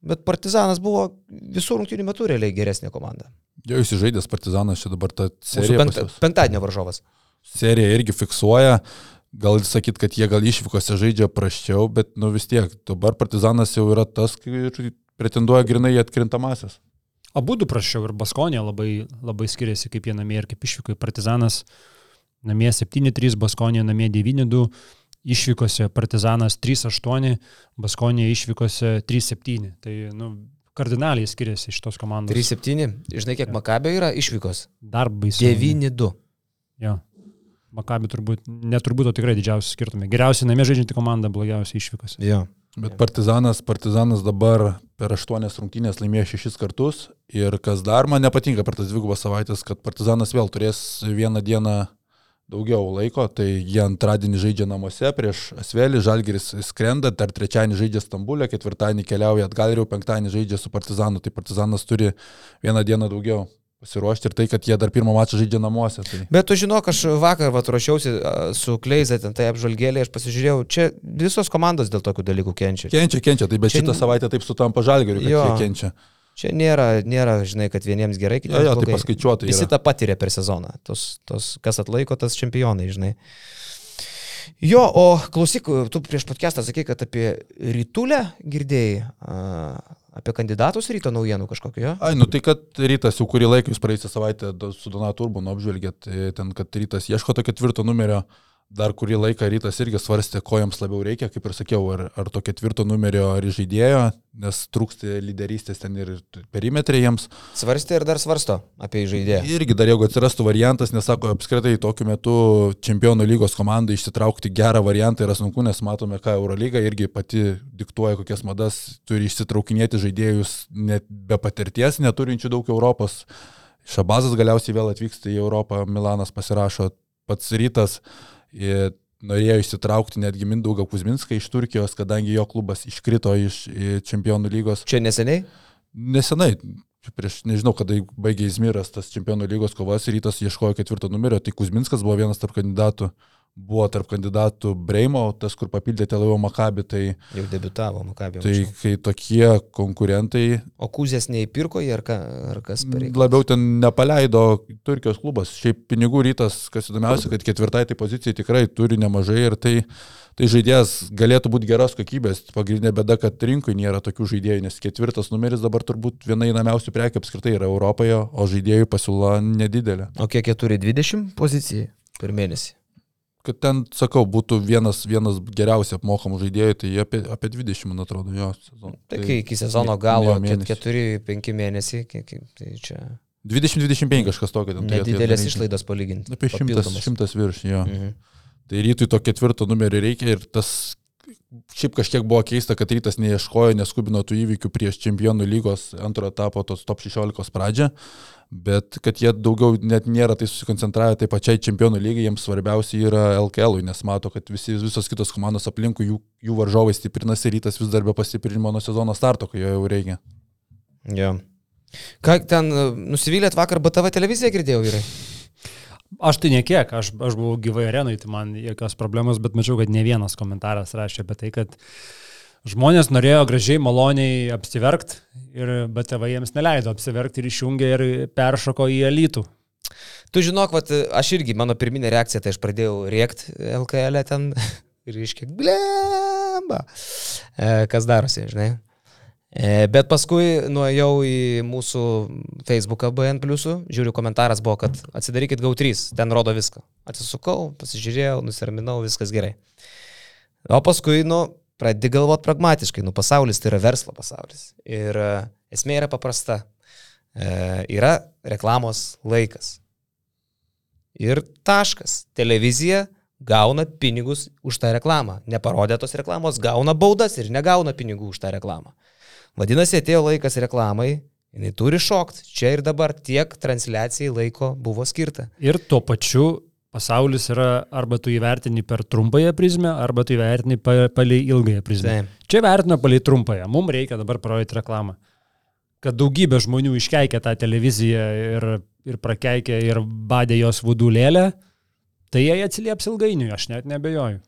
bet Partizanas buvo visų rungtynių metų realiai geresnė komanda. Jau įsižaidęs Partizanas, čia dabar ta serija. penktadienio varžovas. serija irgi fiksuoja, gal sakyt, kad jie gal išvykose žaidžia praščiau, bet nu vis tiek, dabar Partizanas jau yra tas ir pretenduoja grinai į atkrintamasis. Abu du prašiau ir Baskonė labai, labai skiriasi kaip jie namie ir kaip išvyko. Partizanas namie 7-3, Baskonė namie 9-2, išvykose Partizanas 3-8, Baskonė išvykose 3-7. Tai nu, kardinaliai skiriasi iš tos komandos. 3-7, žinai kiek Makabė yra išvykos? Dar baisiau. 9-2. Jo. Makabi turbūt, neturbūt, o tikrai didžiausi skirtumai. Geriausiai namie žaidžianti komanda, blogiausiai išvykose. Jo. Bet Partizanas, Partizanas dabar per aštuonias rungtynės laimėjo šešis kartus ir kas dar man nepatinka per tas dvigubas savaitės, kad Partizanas vėl turės vieną dieną daugiau laiko, tai jie antradienį žaidžia namuose prieš Asvelį, Žalgiris skrenda, dar trečiadienį žaidžia Stambulė, ketvirtadienį keliauja atgal ir jau penktadienį žaidžia su Partizanu, tai Partizanas turi vieną dieną daugiau pasiruošti ir tai, kad jie dar pirmą mačą žaidžia namuose. Tai... Bet tu žinok, aš vakar vat, ruošiausi su Kleiza, ten tai apžvalgėlė, aš pasižiūrėjau, čia visos komandos dėl tokių dalykų kenčia. Kenčia, kenčia, tai bet Čia- šitą savaitę taip sutampa Žalgiriu, kad Jo. jie kenčia. Čia nėra, nėra, žinai, kad vieniems gerai, kitiems jo, tai blogai. paskaičiuota Visi tą patiria per sezoną. Tos, tos, kas atlaiko, tas čempionai, žinai. Jo, o klausyk, tu prieš podcastą sakai, kad apie rytulę girdėjai, a, apie kandidatus ryto naujienų kažkokio? Ai, nu tai kad rytas jau kurį laiką jūs praėjusią savaitę su Donatu Urbanu apžvelgėt, e, ten, kad rytas ieško to ketvirto numerio, dar kurį laiką rytas irgi svarstė, ko jiems labiau reikia, kaip ir sakiau, ar, ar to ketvirto numerio ar žaidėjo, nes trūksta lyderystės ten ir perimetrė jiems. Svarstė ir dar svarsto apie žaidėją. Irgi dar jeigu atsirastų variantas, nes sako, apskritai tokiu metu čempionų lygos komandai išsitraukti gerą variantą yra sunku, nes matome, ką Eurolyga irgi pati diktuoja, kokias madas turi išsitraukinėti žaidėjus net be patirties, neturinčių daug Europos. Šabazas galiausiai vėl atvyksta į Europą, Milanas pasirašo pats rytas. Ir Norėjo išsitraukti netgi Mindaugą Kuzminską iš Turkijos, kadangi jo klubas iškrito iš čempionų lygos. Čia neseniai? Nesenai, prieš nežinau, kada baigė Izmiras tas čempionų lygos kovas, rytas ieškojo ketvirto numerio, tai Kuzminskas buvo vienas tarp kandidatų, buvo tarp kandidatų Breimo, tas, kur papildė Telajo Makabį, tai, Jau debitavo, Makabė. tai kai tokie konkurentai O Kuzės neįpirko jį ar, ką, ar kas pareikia? labiau ten nepaleido Turkijos klubas. Šiaip pinigų rytas, kas įdomiausia, kad ketvirtai tai pozicijai tikrai turi nemažai ir tai, tai žaidėjas galėtų būti geros kokybės. Pagrindinė bėda, kad rinkoje nėra tokių žaidėjų, nes ketvirtas numeris dabar turbūt viena įnamiausių prekių apskritai yra Europoje, o žaidėjų pasiūla nedidelė. O kiek jie turi 20 pozicijai per mėnesį? Kad ten, sakau, būtų vienas, vienas geriausiai apmokamų žaidėjų, tai apie, apie 20, man atrodo, jo. Sezon. Tai kai iki sezono galo jo mėnesį. 4-5 mėnesiai, tai čia 20-25 kažkas tokio nedidelės rinkti. išlaidos palyginti. Apie 100, papildomos. 100 virš, jo. Mhm. Tai rytui to ketvirto numerio reikia ir tas šiaip kažkiek buvo keista, kad rytas neieškojo, neskubino tų įvykių prieš čempionų lygos antro etapo tos top 16 pradžią, bet kad jie daugiau net nėra tai susikoncentravę tai pačiai čempionų lygai, jiems svarbiausia yra LKL, nes mato, kad visi, visos kitos komandos aplinkui jų, jų varžovai stiprinasi, rytas vis dar be pastiprinimo nuo sezono starto, kai jo jau reikia. Jo. Ką ten nusivylėt vakar BTV televiziją girdėjau, vyrai? Aš tai nekiek, aš, aš buvau gyvai arenui, tai man jokios problemos, bet mačiau, kad ne vienas komentaras rašė apie tai, kad žmonės norėjo gražiai, maloniai apsiverkti, ir BTV jiems neleido apsiverkti ir išjungė ir peršoko į elitų. Tu žinok, vat, aš irgi, mano pirminė reakcija, tai aš pradėjau rėkti LKL -e ten ir iškiek, blemba, e, kas darosi, žinai. E, bet paskui nuėjau į mūsų Facebooką BN žiūriu, komentaras buvo, kad atsidarykit GAU3, ten rodo viską. Atsisukau, pasižiūrėjau, nusiraminau, viskas gerai. O paskui, nu, pradedi galvoti pragmatiškai, nu, pasaulis tai yra verslo pasaulis. Ir e, esmė yra paprasta. E, yra reklamos laikas. Ir taškas. Televizija gauna pinigus už tą reklamą. Neparodė tos reklamos, gauna baudas ir negauna pinigų už tą reklamą. Vadinasi, atėjo laikas reklamai, jinai turi šokti. Čia ir dabar tiek transliacijai laiko buvo skirta. Ir tuo pačiu pasaulis yra arba tu įvertini per trumpąją prizmę, arba tu įvertini pa- palei ilgąją prizmę. Taip. Čia vertina palei trumpąją. Mums reikia dabar parodyti reklamą. Kad daugybė žmonių iškeikė tą televiziją ir, ir prakeikė ir badė jos vudulėlę, tai jie atsilieps ilgainiui, aš net nebejoju.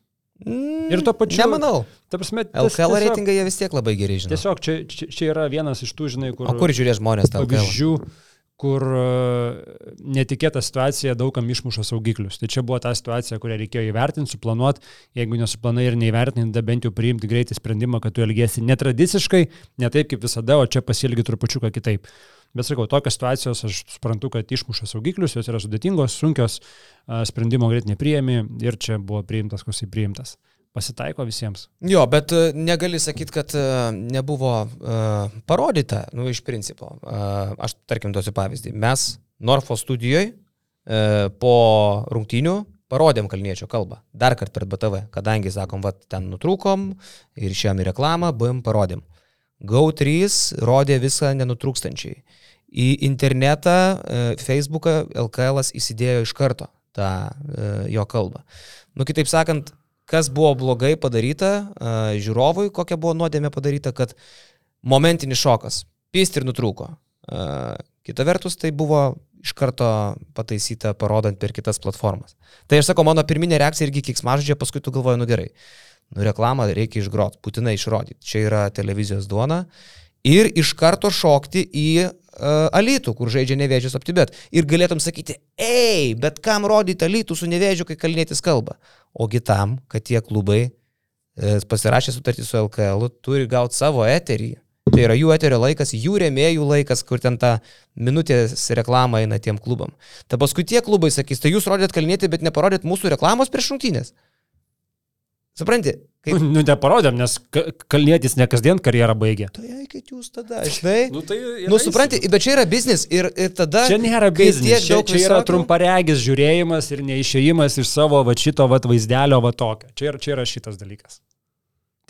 Mm, Ir tuo pačiu- Nemanau. Ta prasme, tas LKL tiesiog- reitingai jie vis tiek labai gerai žino. Tiesiog čia, čia, čia yra vienas iš tų, žinai, kur... O kur žiūrės žmonės tą pavyzdžių, kur e, netikėta situacija daugam išmuša saugiklius. Tai čia buvo ta situacija, kurią reikėjo įvertinti, suplanuoti, jeigu nesuplanai ir neįvertinti, tada bent jau priimti greitai sprendimą, kad tu elgiesi netradiciškai, ne taip kaip visada, o čia pasielgi trupučiuką kitaip. Bet sakau, tokios situacijos aš suprantu, kad išmuša saugiklius, jos yra sudėtingos, sunkios, sprendimo greit nepriemi ir čia buvo priimtas, koks jis priimtas. Pasitaiko visiems. Jo, bet e, negali sakyti, kad e, nebuvo uh, parodyta, nu, iš principo. Uh, aš, tarkim, duosiu pavyzdį. Mes Norfo studijoje uh, po rungtynių parodėm kalniečio kalbą. Dar kartą per BTV, kadangi, sakom, va, ten nutrūkom ir išėjom į reklamą, buvom parodėm. GO3 rodė viską nenutrūkstančiai. Į internetą, uh, Facebooką LKL įsidėjo iš karto tą uh, jo kalbą. Nu, kitaip sakant, kas buvo blogai padaryta uh, žiūrovui, kokia buvo nuodėmė padaryta, kad momentinis šokas, pyst ir nutrūko. Kita vertus, tai buvo iš karto pataisyta, parodant per kitas platformas. Tai aš sakau, mano pirminė reakcija irgi kiksmažodžia, paskui tu galvoji, nu gerai, nu reklamą reikia išgrot, būtinai išrodyti. Čia yra televizijos duona. Ir iš karto šokti į Alytų, kur žaidžia nevėžys optibet. Ir galėtum sakyti, ei, bet kam rodyti Alytų su nevėžiu, kai kalnėtis kalba. Ogi tam, kad tie klubai e, pasirašė sutartį su LKL, turi gauti savo eterį. Tai yra jų eterio laikas, jų rėmėjų laikas, kur ten ta minutės reklama eina tiem klubam. Ta paskui tie klubai sakys, tai jūs rodėt kalnėti, bet neparodėt mūsų reklamos prieš šimtinės. Supranti? Kaip... Nu, neparodėm, nes ka- kalnėtis ne kasdien karjerą baigė. Tai eikit jūs tada, žinai. Nu, tai Nu, supranti, bet čia yra biznis ir, ir tada... Čia nėra biznis, čia, čia yra visokių- trumparegis žiūrėjimas ir neišėjimas iš savo va šito va vaizdelio va tokio. Čia yra, čia yra šitas dalykas.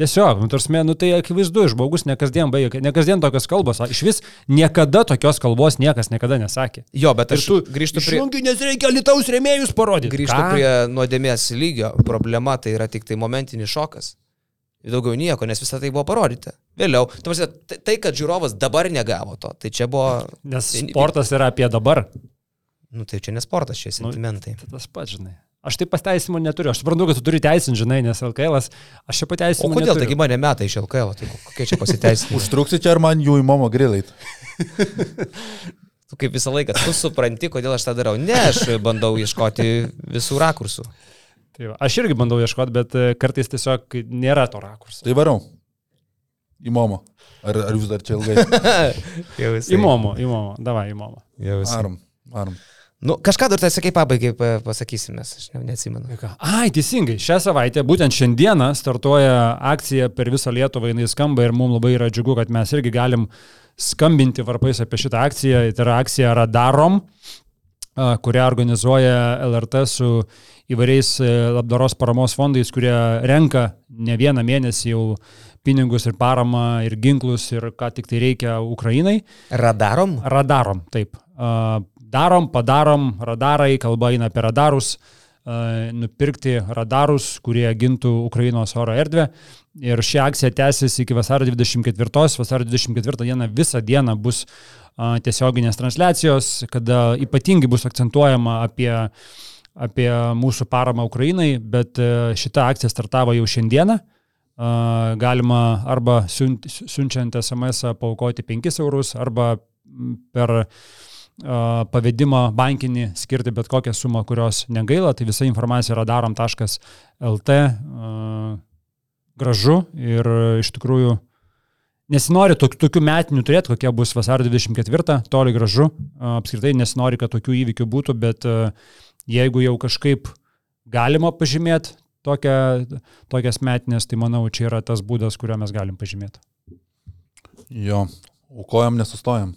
Tiesiog, nu, tarsi, nu tai akivaizdu, žmogus ne kasdien baigia, ne kasdien tokios kalbos, iš vis niekada tokios kalbos niekas niekada nesakė. Jo, bet aš tu grįžtu prie... Išjungi, nes reikia litaus rėmėjus parodyti. Grįžtu Ką? prie nuodėmės lygio. Problema tai yra tik tai momentinis šokas. Daugiau nieko, nes visą tai buvo parodyta. Vėliau. Tai, tai, kad žiūrovas dabar negavo to, tai čia buvo... Nes sportas yra apie dabar. Nu, tai čia ne sportas, čia sentimentai. Tai tas pats, žinai. Aš tai pasteisimų neturiu. Aš suprantu, kad tu turi teisinti, žinai, nes LKL, aš čia O pateisimų. kodėl neturiu. taigi mane meta iš LKL, tai kokie čia pasiteisinimai? Užtruksi čia ar man jų į momo grilait? Tu kaip visą laiką, tu supranti, kodėl aš tą darau. Ne, aš bandau ieškoti visų rakursų. Tai va, aš irgi bandau ieškoti, bet e, kartais tiesiog nėra to rakurso. Tai varau. Į momo. Ar, ar jūs dar čia ilgai? Įmomo, įmomo, davai, įmomo. Jau visai. Varom, varom. Nu, kažką dar tai sakai pabaigai, pa- pasakysim, mes, aš ne- neatsimenu. Ai, teisingai, šią savaitę, būtent šiandieną startuoja akcija per visą Lietuvą, jinai skamba ir mums labai yra džiugu, kad mes irgi galim skambinti varpais apie šitą akciją. Tai yra akcija Radarom, kurią organizuoja LRT su įvairiais e, labdaros paramos fondais, kurie renka ne vieną mėnesį jau pinigus ir paramą ir ginklus ir ką tik tai reikia Ukrainai. Radarom? Radarom, taip. Darom, padarom, radarai, kalba eina apie radarus, a, nupirkti radarus, kurie gintų Ukrainos oro erdvę. Ir ši akcija tęsiasi iki vasario 24. Vasario 24 dieną visą dieną bus tiesioginės transliacijos, kada ypatingai bus akcentuojama apie, apie mūsų paramą Ukrainai, bet e, šita akcija startavo jau šiandieną. Galima arba siunčiant SMS paukoti 5 eurus, arba per a, pavedimą bankinį skirti bet kokią sumą, kurios negaila. Tai visa informacija yra darom.lt. Gražu ir iš tikrųjų nesinori tok, tokių metinių turėti, kokie bus vasario 24, toli gražu. Apskritai nesinori, kad tokių įvykių būtų, bet jeigu jau kažkaip galima pažymėti tokią, tokias metinės, tai manau, čia yra tas būdas, kuriuo mes galim pažymėti. Jo, aukojam, nesustojam.